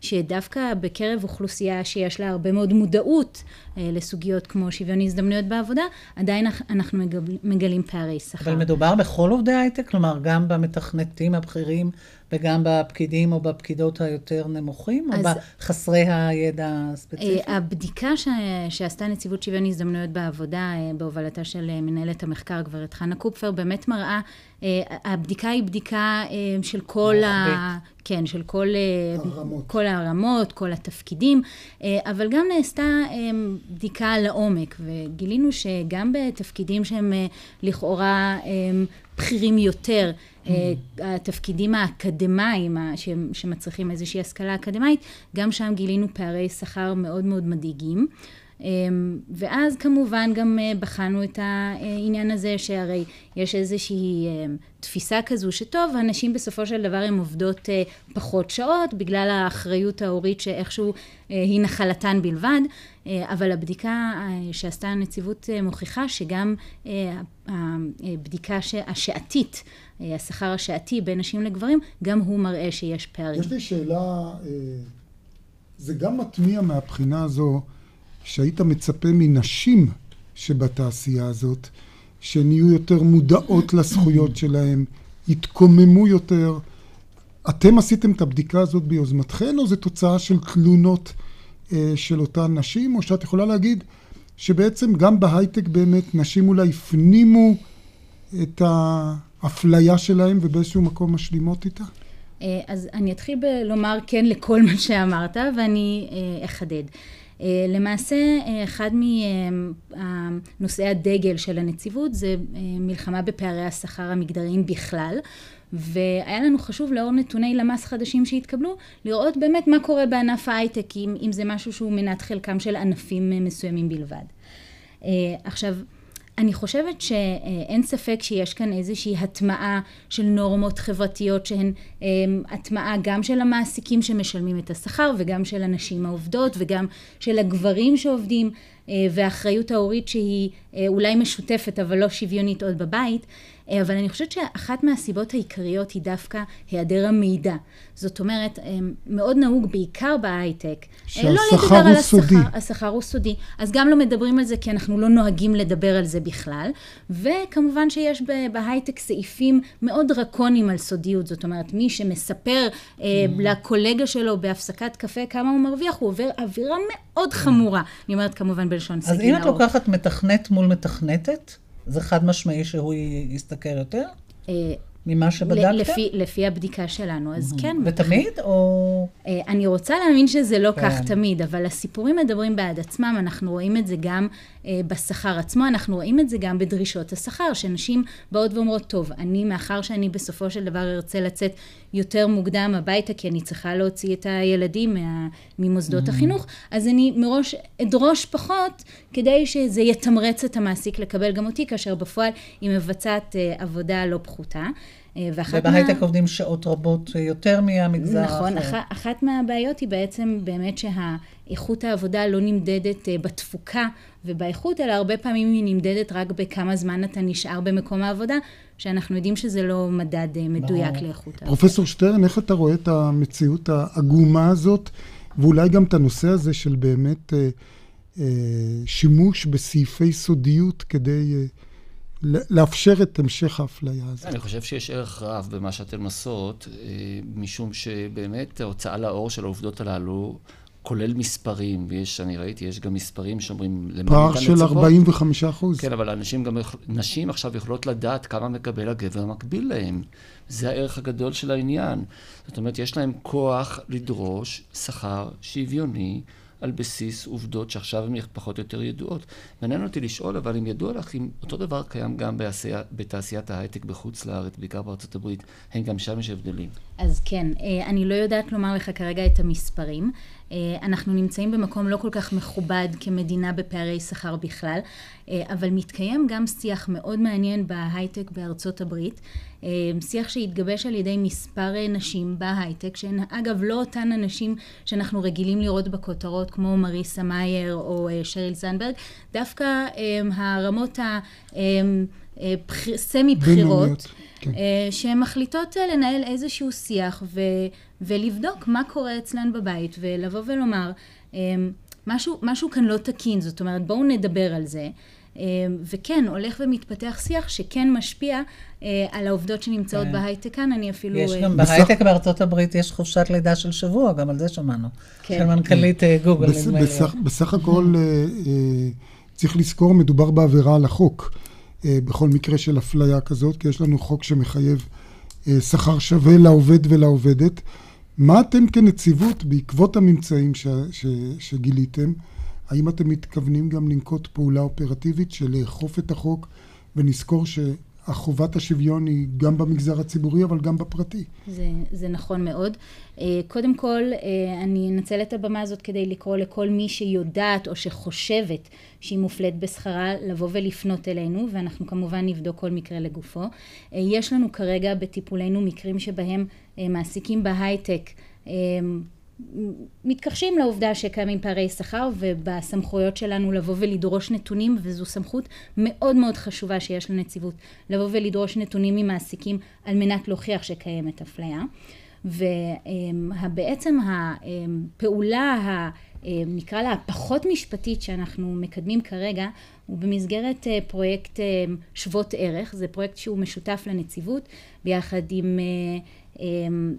שדווקא בקרב אוכלוסייה שיש לה הרבה מאוד מודעות לסוגיות כמו שוויון הזדמנויות בעבודה, עדיין אנחנו מגלים פערי שכר. אבל מדובר בכל עובדי הייטק? כלומר, גם במתכנתים הבכירים וגם בפקידים או בפקידות היותר נמוכים? אז, או בחסרי הידע הספציפי? הבדיקה ש... שעשתה נציבות שוויון הזדמנויות בעבודה, בהובלתה של מנהלת המחקר, גברת חנה קופפר, באמת מראה הבדיקה היא בדיקה של כל ה... כן, של כל, הרמות. כל הרמות, כל התפקידים, אבל גם נעשתה בדיקה לעומק, וגילינו שגם בתפקידים שהם לכאורה בכירים יותר, התפקידים האקדמיים שמצריכים איזושהי השכלה אקדמית, גם שם גילינו פערי שכר מאוד מאוד מדאיגים. ואז כמובן גם בחנו את העניין הזה שהרי יש איזושהי תפיסה כזו שטוב, הנשים בסופו של דבר הן עובדות פחות שעות בגלל האחריות ההורית שאיכשהו היא נחלתן בלבד, אבל הבדיקה שעשתה הנציבות מוכיחה שגם הבדיקה השעתית, השכר השעתי בין נשים לגברים, גם הוא מראה שיש פערים. יש לי שאלה, זה גם מטמיע מהבחינה הזו שהיית מצפה מנשים שבתעשייה הזאת, שהן יהיו יותר מודעות לזכויות שלהן, יתקוממו יותר. אתם עשיתם את הבדיקה הזאת ביוזמתכן, או זו תוצאה של תלונות אה, של אותן נשים, או שאת יכולה להגיד שבעצם גם בהייטק באמת נשים אולי הפנימו את האפליה שלהם ובאיזשהו מקום משלימות איתה? אז אני אתחיל בלומר כן לכל מה שאמרת, ואני אחדד. למעשה, אחד מנושאי הדגל של הנציבות זה מלחמה בפערי השכר המגדריים בכלל. והיה לנו חשוב לאור נתוני למ"ס חדשים שהתקבלו, לראות באמת מה קורה בענף ההייטק, אם, אם זה משהו שהוא מנת חלקם של ענפים מסוימים בלבד. עכשיו, אני חושבת שאין ספק שיש כאן איזושהי הטמעה של נורמות חברתיות שהן הטמעה גם של המעסיקים שמשלמים את השכר וגם של הנשים העובדות וגם של הגברים שעובדים והאחריות ההורית שהיא אולי משותפת אבל לא שוויונית עוד בבית. אבל אני חושבת שאחת מהסיבות העיקריות היא דווקא היעדר המידע. זאת אומרת, מאוד נהוג בעיקר בהייטק. שהשכר לא הוא השכר, סודי. השכר הוא סודי. אז גם לא מדברים על זה כי אנחנו לא נוהגים לדבר על זה בכלל. וכמובן שיש בהייטק סעיפים מאוד דרקוניים על סודיות. זאת אומרת, מי שמספר mm. לקולגה שלו בהפסקת קפה כמה הוא מרוויח, הוא עובר אווירה מאוד חמורה. אני אומרת כמובן בלשון סגי. אז אם את לוקחת מתכנת מול מתכנתת, זה חד משמעי שהוא יסתכל יותר? ממה שבדקתם? לפי, לפי הבדיקה שלנו, אז כן. ותמיד, או...? אני רוצה להאמין שזה לא כן. כך תמיד, אבל הסיפורים מדברים בעד עצמם, אנחנו רואים את זה גם בשכר עצמו, אנחנו רואים את זה גם בדרישות השכר, שנשים באות ואומרות, טוב, אני מאחר שאני בסופו של דבר ארצה לצאת יותר מוקדם הביתה, כי אני צריכה להוציא את הילדים מה, ממוסדות mm. החינוך, אז אני מראש אדרוש פחות, כדי שזה יתמרץ את המעסיק לקבל גם אותי, כאשר בפועל היא מבצעת עבודה לא פחותה. ובהייטק מה... עובדים שעות רבות יותר מהמגזר האחר. נכון, אח, אחת מהבעיות היא בעצם באמת שהאיכות העבודה לא נמדדת בתפוקה ובאיכות, אלא הרבה פעמים היא נמדדת רק בכמה זמן אתה נשאר במקום העבודה, שאנחנו יודעים שזה לא מדד מדויק ברור. לאיכות העבודה. פרופסור שטרן, איך אתה רואה את המציאות העגומה הזאת, ואולי גם את הנושא הזה של באמת אה, אה, שימוש בסעיפי סודיות כדי... אה, לאפשר את המשך האפליה הזאת. אני חושב שיש ערך רב במה שאתן עושות, אה, משום שבאמת ההוצאה לאור של העובדות הללו כולל מספרים, ויש, אני ראיתי, יש גם מספרים שאומרים... פער של 45 אחוז. כן, אבל אנשים גם, נשים עכשיו יכולות לדעת כמה מקבל הגבר המקביל להם. זה הערך הגדול של העניין. זאת אומרת, יש להם כוח לדרוש שכר שוויוני. על בסיס עובדות שעכשיו הן פחות או יותר ידועות. מעניין אותי לשאול, אבל אם ידוע לך אם אותו דבר קיים גם בעשייה, בתעשיית ההייטק בחוץ לארץ, בעיקר בארצות הברית, האם גם שם יש הבדלים? אז כן, אה, אני לא יודעת לומר לך כרגע את המספרים. אה, אנחנו נמצאים במקום לא כל כך מכובד כמדינה בפערי שכר בכלל, אה, אבל מתקיים גם שיח מאוד מעניין בהייטק בארצות הברית, שיח שהתגבש על ידי מספר נשים בהייטק, שהן אגב לא אותן הנשים שאנחנו רגילים לראות בכותרות כמו מריסה מאייר או שריל זנברג, דווקא הרמות הסמי בחירות. כן. אה, שהן מחליטות אה, לנהל איזשהו שיח ו, ולבדוק מה קורה אצלן בבית ולבוא ולומר אה, משהו, משהו כאן לא תקין, זאת אומרת בואו נדבר על זה. וכן, הולך ומתפתח שיח שכן משפיע על העובדות שנמצאות כן. בהייטק כאן, אני אפילו... יש גם בסך... בהייטק בארצות הברית יש חופשת לידה של שבוע, גם על זה שמענו. כן. של מנכ"לית גוגל, נדמה לי. בסך הכל צריך לזכור, מדובר בעבירה על החוק. אה, בכל מקרה של אפליה כזאת, כי יש לנו חוק שמחייב אה, שכר שווה לעובד ולעובדת. מה אתם כנציבות, בעקבות הממצאים ש, ש, שגיליתם, האם אתם מתכוונים גם לנקוט פעולה אופרטיבית של לאכוף את החוק ונזכור ש... החובת השוויון היא גם במגזר הציבורי, אבל גם בפרטי. זה, זה נכון מאוד. אה, קודם כל, אה, אני אנצל את הבמה הזאת כדי לקרוא לכל מי שיודעת או שחושבת שהיא מופלית בשכרה, לבוא ולפנות אלינו, ואנחנו כמובן נבדוק כל מקרה לגופו. אה, יש לנו כרגע בטיפולנו מקרים שבהם מעסיקים בהייטק מתכחשים לעובדה שקיימים פערי שכר ובסמכויות שלנו לבוא ולדרוש נתונים וזו סמכות מאוד מאוד חשובה שיש לנציבות לבוא ולדרוש נתונים ממעסיקים על מנת להוכיח שקיימת אפליה. ובעצם הפעולה נקרא לה הפחות משפטית שאנחנו מקדמים כרגע הוא במסגרת פרויקט שוות ערך. זה פרויקט שהוא משותף לנציבות ביחד עם אמ,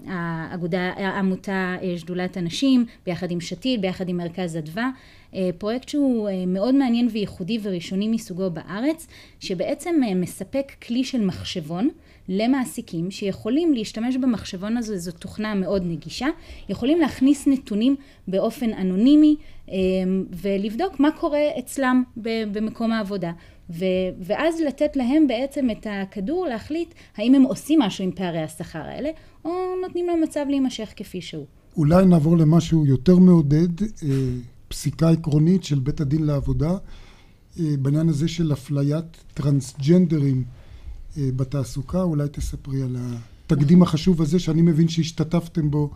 האגודה, העמותה אה, שדולת הנשים, ביחד עם שתיל, ביחד עם מרכז אדווה, אה, פרויקט שהוא אה, מאוד מעניין וייחודי וראשוני מסוגו בארץ, שבעצם מספק כלי של מחשבון למעסיקים שיכולים להשתמש במחשבון הזה, זו תוכנה מאוד נגישה, יכולים להכניס נתונים באופן אנונימי ולבדוק מה קורה אצלם במקום העבודה. ו, ואז לתת להם בעצם את הכדור להחליט האם הם עושים משהו עם פערי השכר האלה, או נותנים להם מצב להימשך כפי שהוא. אולי נעבור למשהו יותר מעודד, אה, פסיקה עקרונית של בית הדין לעבודה, אה, בעניין הזה של אפליית טרנסג'נדרים אה, בתעסוקה, אולי תספרי על התקדים החשוב הזה שאני מבין שהשתתפתם בו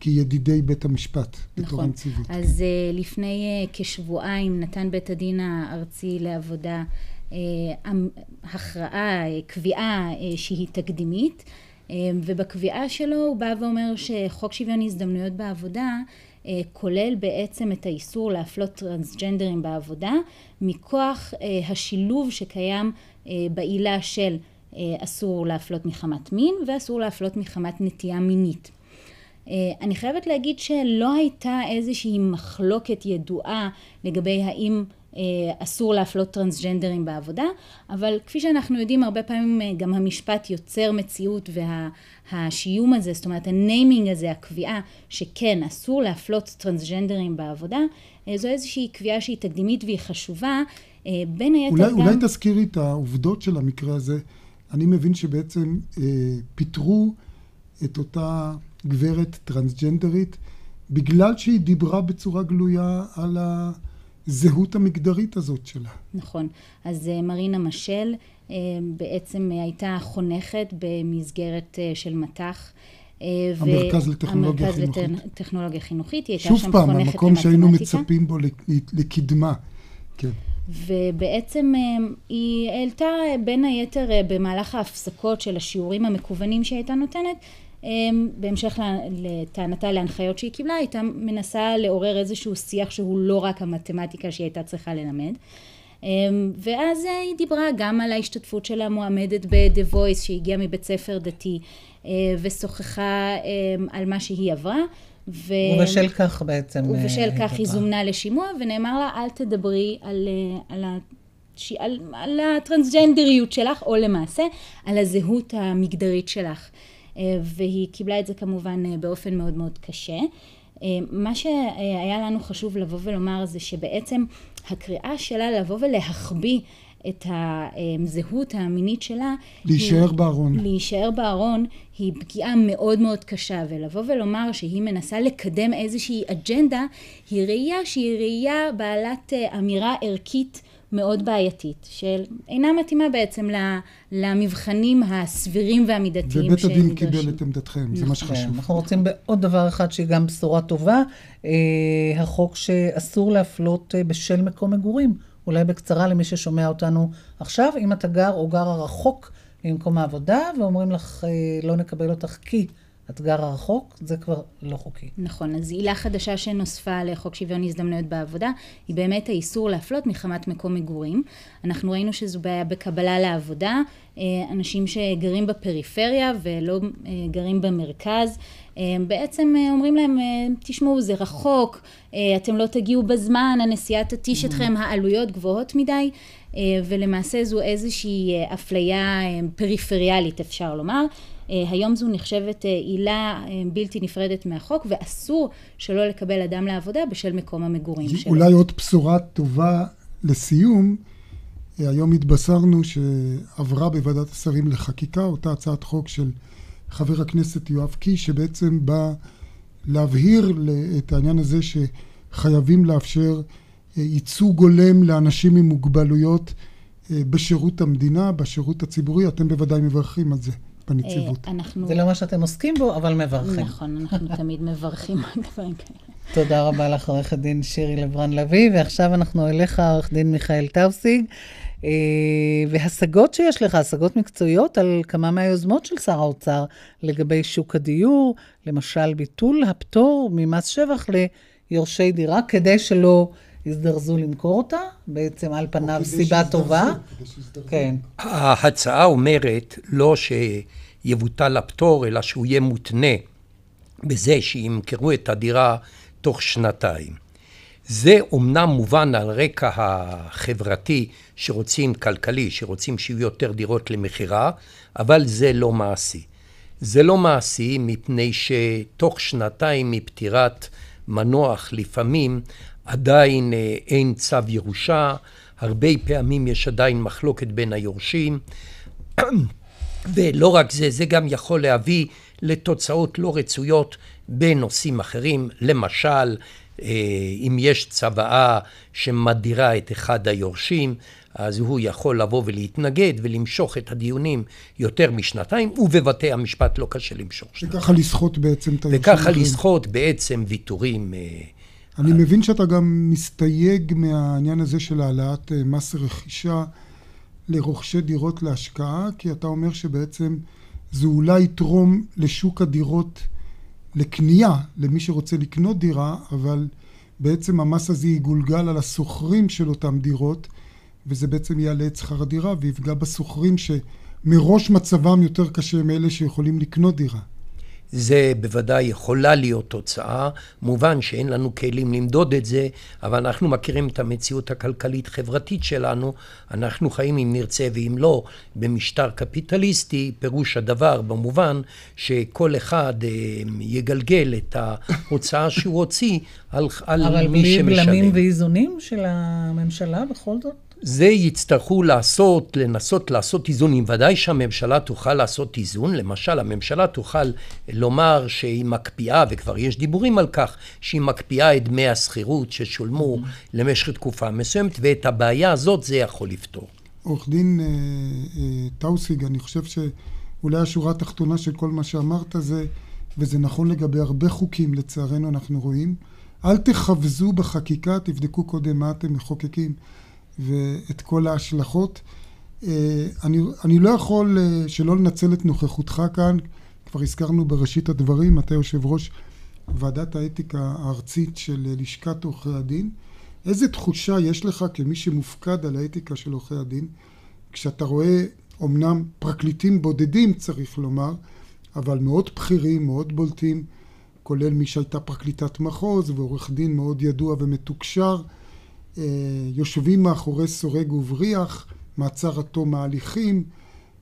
כידידי בית המשפט בתור הנציבות. נכון, אז לפני כשבועיים נתן בית הדין הארצי לעבודה הכרעה, קביעה שהיא תקדימית ובקביעה שלו הוא בא ואומר שחוק שוויון הזדמנויות בעבודה כולל בעצם את האיסור להפלות טרנסג'נדרים בעבודה מכוח השילוב שקיים בעילה של אסור להפלות מחמת מין ואסור להפלות מחמת נטייה מינית. אני חייבת להגיד שלא הייתה איזושהי מחלוקת ידועה לגבי האם אה, אסור להפלות טרנסג'נדרים בעבודה, אבל כפי שאנחנו יודעים הרבה פעמים אה, גם המשפט יוצר מציאות והשיום הזה, זאת אומרת הניימינג הזה, הקביעה שכן אסור להפלות טרנסג'נדרים בעבודה, אה, זו איזושהי קביעה שהיא תקדימית והיא חשובה בין היתר אולי, גם... אולי תזכירי את העובדות של המקרה הזה. אני מבין שבעצם אה, פיטרו את אותה גברת טרנסג'נדרית בגלל שהיא דיברה בצורה גלויה על הזהות המגדרית הזאת שלה. נכון. אז אה, מרינה משל אה, בעצם הייתה חונכת במסגרת אה, של מט"ח. המרכז לטכנולוגיה המרכז חינוכית. המרכז לטכנולוגיה חינוכית, היא הייתה שוב שם פעם, חונכת במתמטיקה. המקום שהיינו מצפים בו לקדמה. כן. ובעצם היא העלתה בין היתר במהלך ההפסקות של השיעורים המקוונים שהייתה נותנת, בהמשך לטענתה להנחיות שהיא קיבלה, הייתה מנסה לעורר איזשהו שיח שהוא לא רק המתמטיקה שהיא הייתה צריכה ללמד. ואז היא דיברה גם על ההשתתפות של המועמדת ב-The Voice שהגיעה מבית ספר דתי ושוחחה על מה שהיא עברה. ו... ובשל כך בעצם... ובשל כך היא זומנה לשימוע ונאמר לה אל תדברי על, על, הש... על, על הטרנסג'נדריות שלך או למעשה על הזהות המגדרית שלך. והיא קיבלה את זה כמובן באופן מאוד מאוד קשה. מה שהיה לנו חשוב לבוא ולומר זה שבעצם הקריאה שלה לבוא ולהחביא את הזהות המינית שלה. להישאר היא, בארון. להישאר בארון היא פגיעה מאוד מאוד קשה, ולבוא ולומר שהיא מנסה לקדם איזושהי אג'נדה, היא ראייה שהיא ראייה בעלת אמירה ערכית מאוד בעייתית, שאינה מתאימה בעצם למבחנים הסבירים והמידתיים ובית הדין קיבל את עמדתכם, זה מה שחשוב. אנחנו רוצים בעוד דבר אחד שהיא גם בשורה טובה, החוק שאסור להפלות בשל מקום מגורים. אולי בקצרה למי ששומע אותנו עכשיו, אם אתה גר או גרה רחוק ממקום העבודה, ואומרים לך לא נקבל אותך כי את גרה רחוק, זה כבר לא חוקי. נכון, אז עילה חדשה שנוספה לחוק שוויון הזדמנויות בעבודה, היא באמת האיסור להפלות מחמת מקום מגורים. אנחנו ראינו שזו בעיה בקבלה לעבודה, אנשים שגרים בפריפריה ולא גרים במרכז, בעצם אומרים להם, תשמעו, זה רחוק, אתם לא תגיעו בזמן, הנסיעה תתיש אתכם, העלויות גבוהות מדי, ולמעשה זו איזושהי אפליה פריפריאלית, אפשר לומר. היום זו נחשבת עילה בלתי נפרדת מהחוק, ואסור שלא לקבל אדם לעבודה בשל מקום המגורים שלו. אולי עוד בשורה טובה לסיום, היום התבשרנו שעברה בוועדת השרים לחקיקה אותה הצעת חוק של חבר הכנסת יואב קיש, שבעצם בא להבהיר את העניין הזה שחייבים לאפשר ייצוג הולם לאנשים עם מוגבלויות בשירות המדינה, בשירות הציבורי. אתם בוודאי מברכים על זה. בנציבות. אנחנו... זה לא מה שאתם עוסקים בו, אבל מברכים. נכון, אנחנו תמיד מברכים על דברים כאלה. תודה רבה לך, עורכת דין שירי לברן לביא, ועכשיו אנחנו אליך, עורך דין מיכאל טאוסיג. והשגות שיש לך, השגות מקצועיות על כמה מהיוזמות של שר האוצר לגבי שוק הדיור, למשל ביטול הפטור ממס שבח ליורשי דירה, כדי שלא יזדרזו למכור אותה, בעצם על פניו סיבה טובה. כן. ההצעה אומרת לא שיבוטל הפטור, אלא שהוא יהיה מותנה בזה שימכרו את הדירה תוך שנתיים. זה אומנם מובן על רקע החברתי שרוצים, כלכלי, שרוצים שיהיו יותר דירות למכירה, אבל זה לא מעשי. זה לא מעשי מפני שתוך שנתיים מפטירת מנוח לפעמים עדיין אין צו ירושה, הרבה פעמים יש עדיין מחלוקת בין היורשים, ולא רק זה, זה גם יכול להביא לתוצאות לא רצויות בנושאים אחרים, למשל, אם יש צוואה שמדירה את אחד היורשים, אז הוא יכול לבוא ולהתנגד ולמשוך את הדיונים יותר משנתיים, ובבתי המשפט לא קשה למשוך שנתיים. וככה לסחוט בעצם את היורשים. וככה לסחוט בעצם ויתורים. אני מבין שאתה גם מסתייג מהעניין הזה של העלאת מס רכישה לרוכשי דירות להשקעה, כי אתה אומר שבעצם זה אולי יתרום לשוק הדירות לקנייה, למי שרוצה לקנות דירה, אבל בעצם המס הזה יגולגל על השוכרים של אותם דירות, וזה בעצם יעלה את שכר הדירה ויפגע בשוכרים שמראש מצבם יותר קשה מאלה שיכולים לקנות דירה. זה בוודאי יכולה להיות תוצאה, מובן שאין לנו כלים למדוד את זה, אבל אנחנו מכירים את המציאות הכלכלית-חברתית שלנו, אנחנו חיים אם נרצה ואם לא במשטר קפיטליסטי, פירוש הדבר במובן שכל אחד יגלגל את ההוצאה שהוא הוציא על, על מי שמשלם. אבל בלי בלמים ואיזונים של הממשלה בכל זאת? זה יצטרכו לעשות, לנסות לעשות איזונים. ודאי שהממשלה תוכל לעשות איזון. למשל, הממשלה תוכל לומר שהיא מקפיאה, וכבר יש דיבורים על כך, שהיא מקפיאה את דמי השכירות ששולמו mm-hmm. למשך תקופה מסוימת, ואת הבעיה הזאת זה יכול לפתור. עורך דין אה, אה, טאוסיג, אני חושב שאולי השורה התחתונה של כל מה שאמרת זה, וזה נכון לגבי הרבה חוקים, לצערנו אנחנו רואים, אל תחבזו בחקיקה, תבדקו קודם מה אתם מחוקקים. ואת כל ההשלכות. אה, אני, אני לא יכול אה, שלא לנצל את נוכחותך כאן, כבר הזכרנו בראשית הדברים, אתה יושב ראש ועדת האתיקה הארצית של אה, לשכת עורכי הדין. איזה תחושה יש לך כמי שמופקד על האתיקה של עורכי הדין, כשאתה רואה אומנם פרקליטים בודדים צריך לומר, אבל מאוד בכירים, מאוד בולטים, כולל מי שהייתה פרקליטת מחוז ועורך דין מאוד ידוע ומתוקשר, יושבים מאחורי סורג ובריח, מעצר עד תום ההליכים,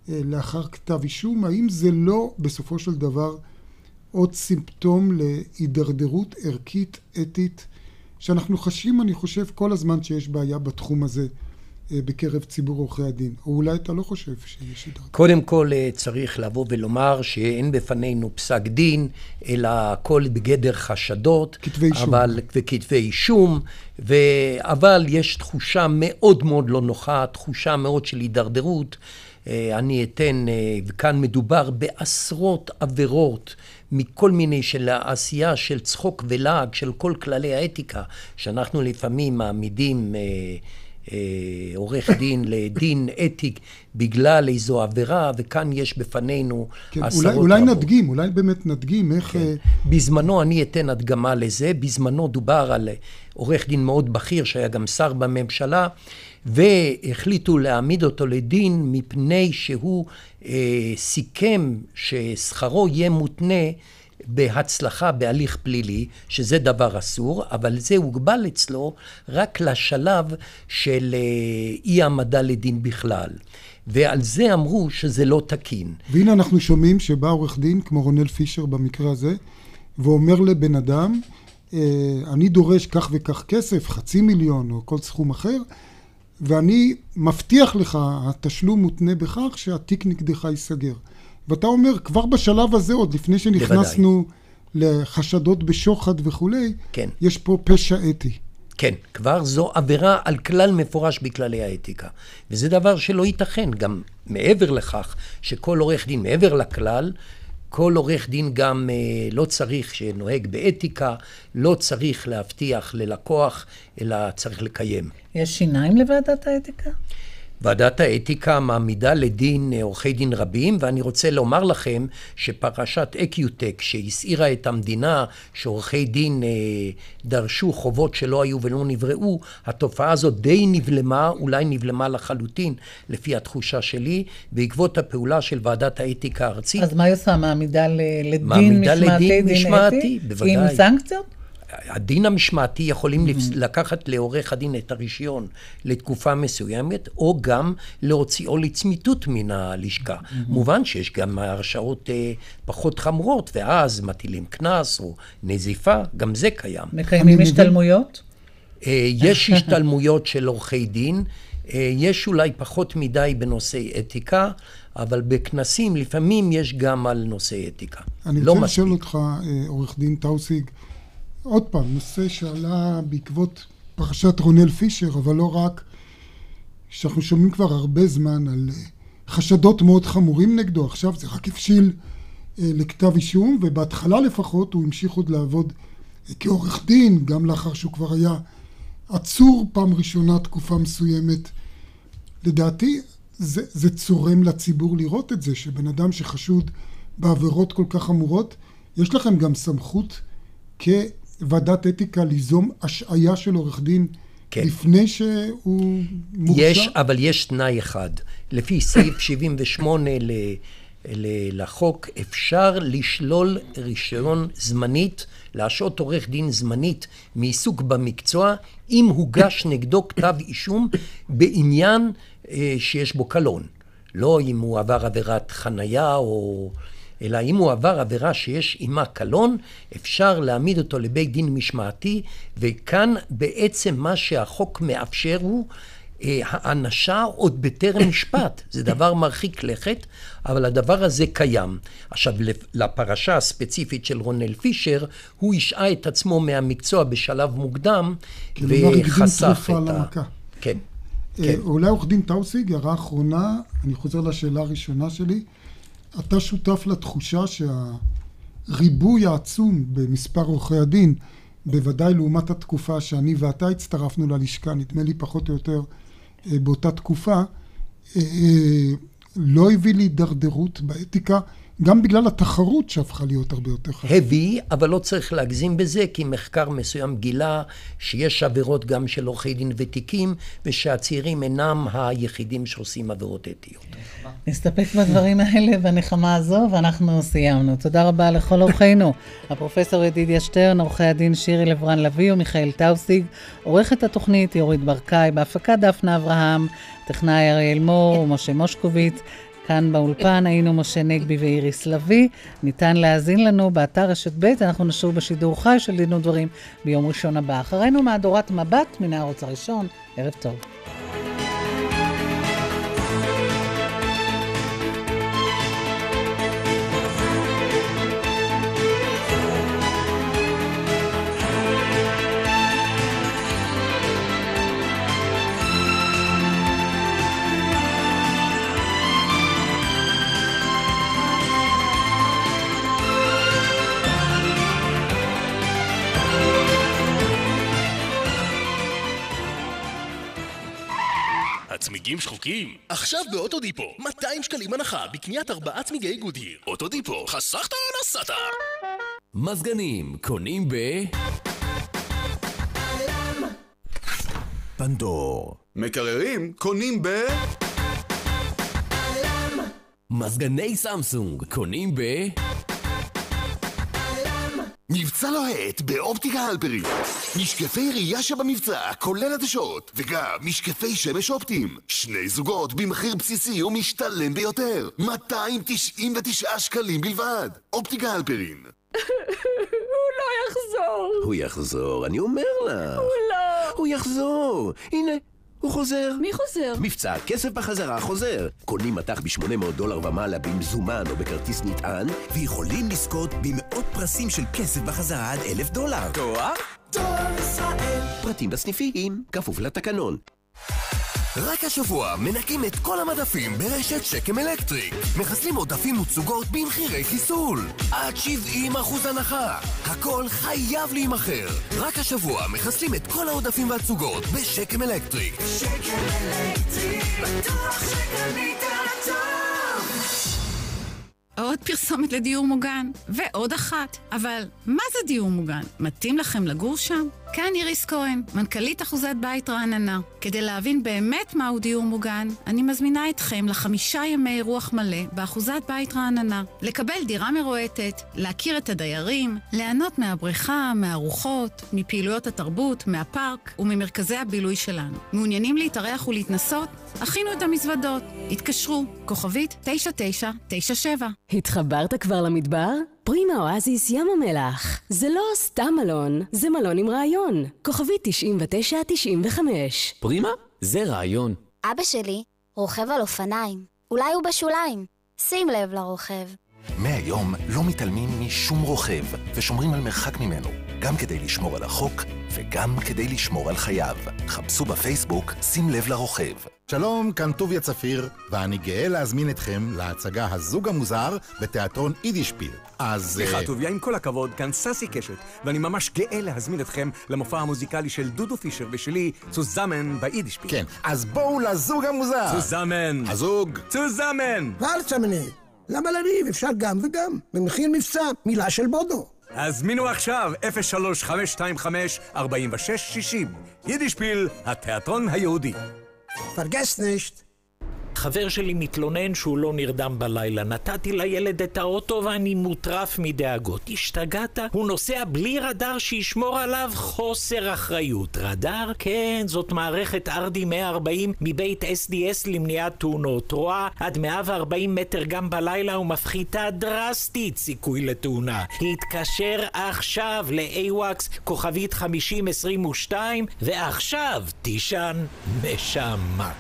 אה, לאחר כתב אישום, האם זה לא בסופו של דבר עוד סימפטום להידרדרות ערכית אתית? שאנחנו חשים, אני חושב, כל הזמן שיש בעיה בתחום הזה. אה, בקרב ציבור עורכי הדין. או אולי אתה לא חושב שיש הידרדרות. קודם כל אה, צריך לבוא ולומר שאין בפנינו פסק דין, אלא הכל בגדר חשדות. כתבי אישום. אבל, וכתבי אישום, ו... אבל יש תחושה מאוד מאוד לא נוחה, תחושה מאוד של הידרדרות. אה, אני אתן, וכאן מדובר בעשרות עבירות מכל מיני של העשייה של צחוק ולעג של כל כללי האתיקה, שאנחנו לפעמים מעמידים אה, עורך דין לדין אתי בגלל איזו עבירה, וכאן יש בפנינו כן, עשרות אולי, אולי רבות. נדגים, אולי באמת נדגים איך... כן. בזמנו, אני אתן הדגמה לזה, בזמנו דובר על עורך דין מאוד בכיר, שהיה גם שר בממשלה, והחליטו להעמיד אותו לדין מפני שהוא אה, סיכם ששכרו יהיה מותנה בהצלחה בהליך פלילי, שזה דבר אסור, אבל זה הוגבל אצלו רק לשלב של אה, אי העמדה לדין בכלל. ועל זה אמרו שזה לא תקין. והנה אנחנו שומעים שבא עורך דין, כמו רונל פישר במקרה הזה, ואומר לבן אדם, אה, אני דורש כך וכך כסף, חצי מיליון או כל סכום אחר, ואני מבטיח לך, התשלום מותנה בכך שהתיק נגדך ייסגר. ואתה אומר, כבר בשלב הזה, עוד לפני שנכנסנו בוודאי. לחשדות בשוחד וכולי, כן. יש פה פשע אתי. כן, כבר זו עבירה על כלל מפורש בכללי האתיקה. וזה דבר שלא ייתכן. גם מעבר לכך, שכל עורך דין, מעבר לכלל, כל עורך דין גם אה, לא צריך שנוהג באתיקה, לא צריך להבטיח ללקוח, אלא צריך לקיים. יש שיניים לוועדת האתיקה? ועדת האתיקה מעמידה לדין אה, עורכי דין רבים, ואני רוצה לומר לכם שפרשת אקיוטק, שהסעירה את המדינה, שעורכי דין אה, דרשו חובות שלא היו ולא נבראו, התופעה הזאת די נבלמה, אולי נבלמה לחלוטין, לפי התחושה שלי, בעקבות הפעולה של ועדת האתיקה הארצית. אז מה היא עושה? מעמידה לדין מעמידה משמעתי, לדין משמעתי, בוודאי. עם סנקציות? הדין המשמעתי יכולים mm-hmm. לקחת לעורך הדין את הרישיון לתקופה מסוימת, או גם להוציאו לצמיתות מן הלשכה. Mm-hmm. מובן שיש גם הרשעות אה, פחות חמורות, ואז מטילים קנס או נזיפה, גם זה קיים. מקיימים השתלמויות? אה, יש השתלמויות של עורכי דין, אה, יש אולי פחות מדי בנושאי אתיקה, אבל בכנסים לפעמים יש גם על נושאי אתיקה. אני לא רוצה לשאול אותך, אה, עורך דין טאוסיג, עוד פעם, נושא שעלה בעקבות פרשת רונל פישר, אבל לא רק, שאנחנו שומעים כבר הרבה זמן על אה, חשדות מאוד חמורים נגדו, עכשיו זה רק הבשיל אה, לכתב אישום, ובהתחלה לפחות הוא המשיך עוד לעבוד אה, כעורך דין, גם לאחר שהוא כבר היה עצור פעם ראשונה תקופה מסוימת. לדעתי זה, זה צורם לציבור לראות את זה, שבן אדם שחשוד בעבירות כל כך חמורות, יש לכם גם סמכות. ועדת אתיקה ליזום השעיה של עורך דין כן. לפני שהוא מורשע? יש, אבל יש תנאי אחד. לפי סעיף 78 ל... לחוק אפשר לשלול רישיון זמנית, להשעות עורך דין זמנית מעיסוק במקצוע, אם הוגש נגדו כתב אישום בעניין אה, שיש בו קלון. לא אם הוא עבר עבירת חנייה או אלא אם הוא עבר עבירה שיש עימה קלון, אפשר להעמיד אותו לבית דין משמעתי, וכאן בעצם מה שהחוק מאפשר הוא אה, האנשה עוד בטרם משפט. זה דבר מרחיק לכת, אבל הדבר הזה קיים. עכשיו, לפרשה הספציפית של רונל פישר, הוא השעה את עצמו מהמקצוע בשלב מוקדם, וחסך את ה... כן. אה, כן. אולי עורך דין טאוסיג, הערה אחרונה, אני חוזר לשאלה הראשונה שלי. אתה שותף לתחושה שהריבוי העצום במספר עורכי הדין, בוודאי לעומת התקופה שאני ואתה הצטרפנו ללשכה, נדמה לי פחות או יותר אה, באותה תקופה, אה, אה, לא הביא להידרדרות באתיקה, גם בגלל התחרות שהפכה להיות הרבה יותר חשובה. הביא, אבל לא צריך להגזים בזה, כי מחקר מסוים גילה שיש עבירות גם של עורכי דין ותיקים, ושהצעירים אינם היחידים שעושים עבירות אתיות. נסתפק בדברים האלה בנחמה הזו, ואנחנו סיימנו. תודה רבה לכל אורחינו, הפרופסור ידידיה שטרן, עורכי הדין שירי לברן לביא ומיכאל טאוסיג, עורכת התוכנית יורית ברקאי, בהפקה דפנה אברהם, טכנאי אריאל מור ומשה מושקוביץ. כאן באולפן היינו משה נגבי ואיריס לביא. ניתן להאזין לנו באתר רשת ב', אנחנו נשוב בשידור חי של דין ודברים ביום ראשון הבא. אחרינו מהדורת מבט מן הערוץ הראשון. ערב טוב. צמיגים שחוקים? עכשיו באוטודיפו, 200 שקלים הנחה בקניית ארבעה צמיגי גודיר. אוטודיפו, חסכת או נסעת? מזגנים, קונים ב... פנדור. מקררים, קונים ב... מזגני סמסונג, קונים ב... מבצע לוהט באופטיקה הלפרין. משקפי ראייה שבמבצע, כולל עדשות, וגם משקפי שמש אופטיים. שני זוגות במחיר בסיסי ומשתלם ביותר. 299 שקלים בלבד. אופטיקה הלפרין. הוא לא יחזור. הוא יחזור, אני אומר לך. הוא לא. הוא יחזור. הנה. הוא חוזר. מי חוזר? מבצע כסף בחזרה חוזר. קונים מטח ב-800 דולר ומעלה במזומן או בכרטיס נטען, ויכולים לזכות במאות פרסים של כסף בחזרה עד אלף דולר. דואר? דואר ישראל. פרטים בסניפים, כפוף לתקנון. רק השבוע מנקים את כל המדפים ברשת שקם אלקטריק. מחסלים עודפים ותצוגות במחירי חיסול. עד 70% הנחה. הכל חייב להימכר. רק השבוע מחסלים את כל העודפים והתצוגות בשקם אלקטריק. שקם אלקטריק, בטוח שקנית טוב. עוד פרסומת לדיור מוגן, ועוד אחת. אבל מה זה דיור מוגן? מתאים לכם לגור שם? כאן איריס כהן, מנכ"לית אחוזת בית רעננה. כדי להבין באמת מהו דיור מוגן, אני מזמינה אתכם לחמישה ימי אירוח מלא באחוזת בית רעננה. לקבל דירה מרועטת, להכיר את הדיירים, ליהנות מהבריכה, מהרוחות, מפעילויות התרבות, מהפארק וממרכזי הבילוי שלנו. מעוניינים להתארח ולהתנסות? הכינו את המזוודות. התקשרו, כוכבית 9997. התחברת כבר למדבר? פרימה אואזיס ים המלח. זה לא סתם מלון, זה מלון עם רעיון. כוכבית 9995. פרימה? זה רעיון. אבא שלי רוכב על אופניים. אולי הוא בשוליים. שים לב לרוכב. מהיום לא מתעלמים משום רוכב ושומרים על מרחק ממנו, גם כדי לשמור על החוק וגם כדי לשמור על חייו. חפשו בפייסבוק שים לב לרוכב. שלום, כאן טוביה צפיר, ואני גאה להזמין אתכם להצגה הזוג המוזר בתיאטרון יידישפיל. אז... סליחה, אה, טוביה, עם כל הכבוד, כאן ססי קשת, ואני ממש גאה להזמין אתכם למופע המוזיקלי של דודו פישר ושלי, צוזמן ביידישפיל. כן, אז בואו לזוג המוזר. צוזמן. הזוג. צוזמן. ואלצ'מנה. למה לריב? אפשר גם וגם. במחיר מבצע, מילה של בודו. הזמינו עכשיו 03-525-4660. יידישפיל, התיאטרון היהודי. פרגס נשט. חבר שלי מתלונן שהוא לא נרדם בלילה. נתתי לילד את האוטו ואני מוטרף מדאגות. השתגעת? הוא נוסע בלי רדאר שישמור עליו? חוסר אחריות. רדאר? כן, זאת מערכת ארדי 140 מבית SDS למניעת תאונות. רואה עד 140 מטר גם בלילה ומפחיתה דרסטית סיכוי לתאונה. התקשר עכשיו ל-AWACS כוכבית 5022 ועכשיו תישן נשמה.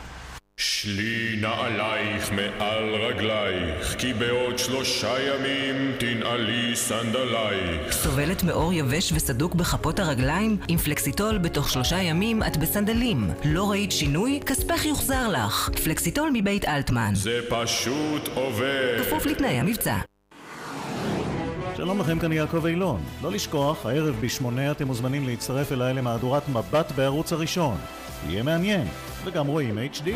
שלי נעלייך מעל רגלייך, כי בעוד שלושה ימים תנעלי סנדלייך. סובלת מאור יבש וסדוק בכפות הרגליים? עם פלקסיטול בתוך שלושה ימים את בסנדלים. לא ראית שינוי? כספך יוחזר לך. פלקסיטול מבית אלטמן. זה פשוט עובד. כפוף לתנאי המבצע. שלום לכם, כאן יעקב אילון. לא לשכוח, הערב בשמונה אתם מוזמנים להצטרף אליי למהדורת מבט בערוץ הראשון. יהיה מעניין, וגם רואים HD.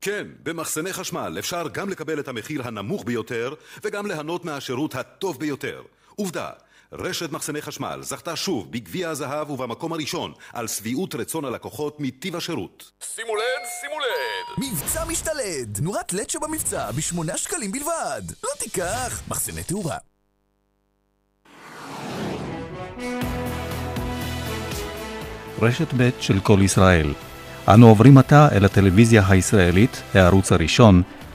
כן, במחסני חשמל אפשר גם לקבל את המחיר הנמוך ביותר וגם ליהנות מהשירות הטוב ביותר. עובדה, רשת מחסני חשמל זכתה שוב בגביע הזהב ובמקום הראשון על שביעות רצון הלקוחות מטיב השירות. שימו לד, שימו לד! מבצע משתלד! נורת לד שבמבצע בשמונה שקלים בלבד! לא תיקח! מחסני תאורה. רשת ב' של כל ישראל. אנו עוברים עתה אל הטלוויזיה הישראלית, הערוץ הראשון,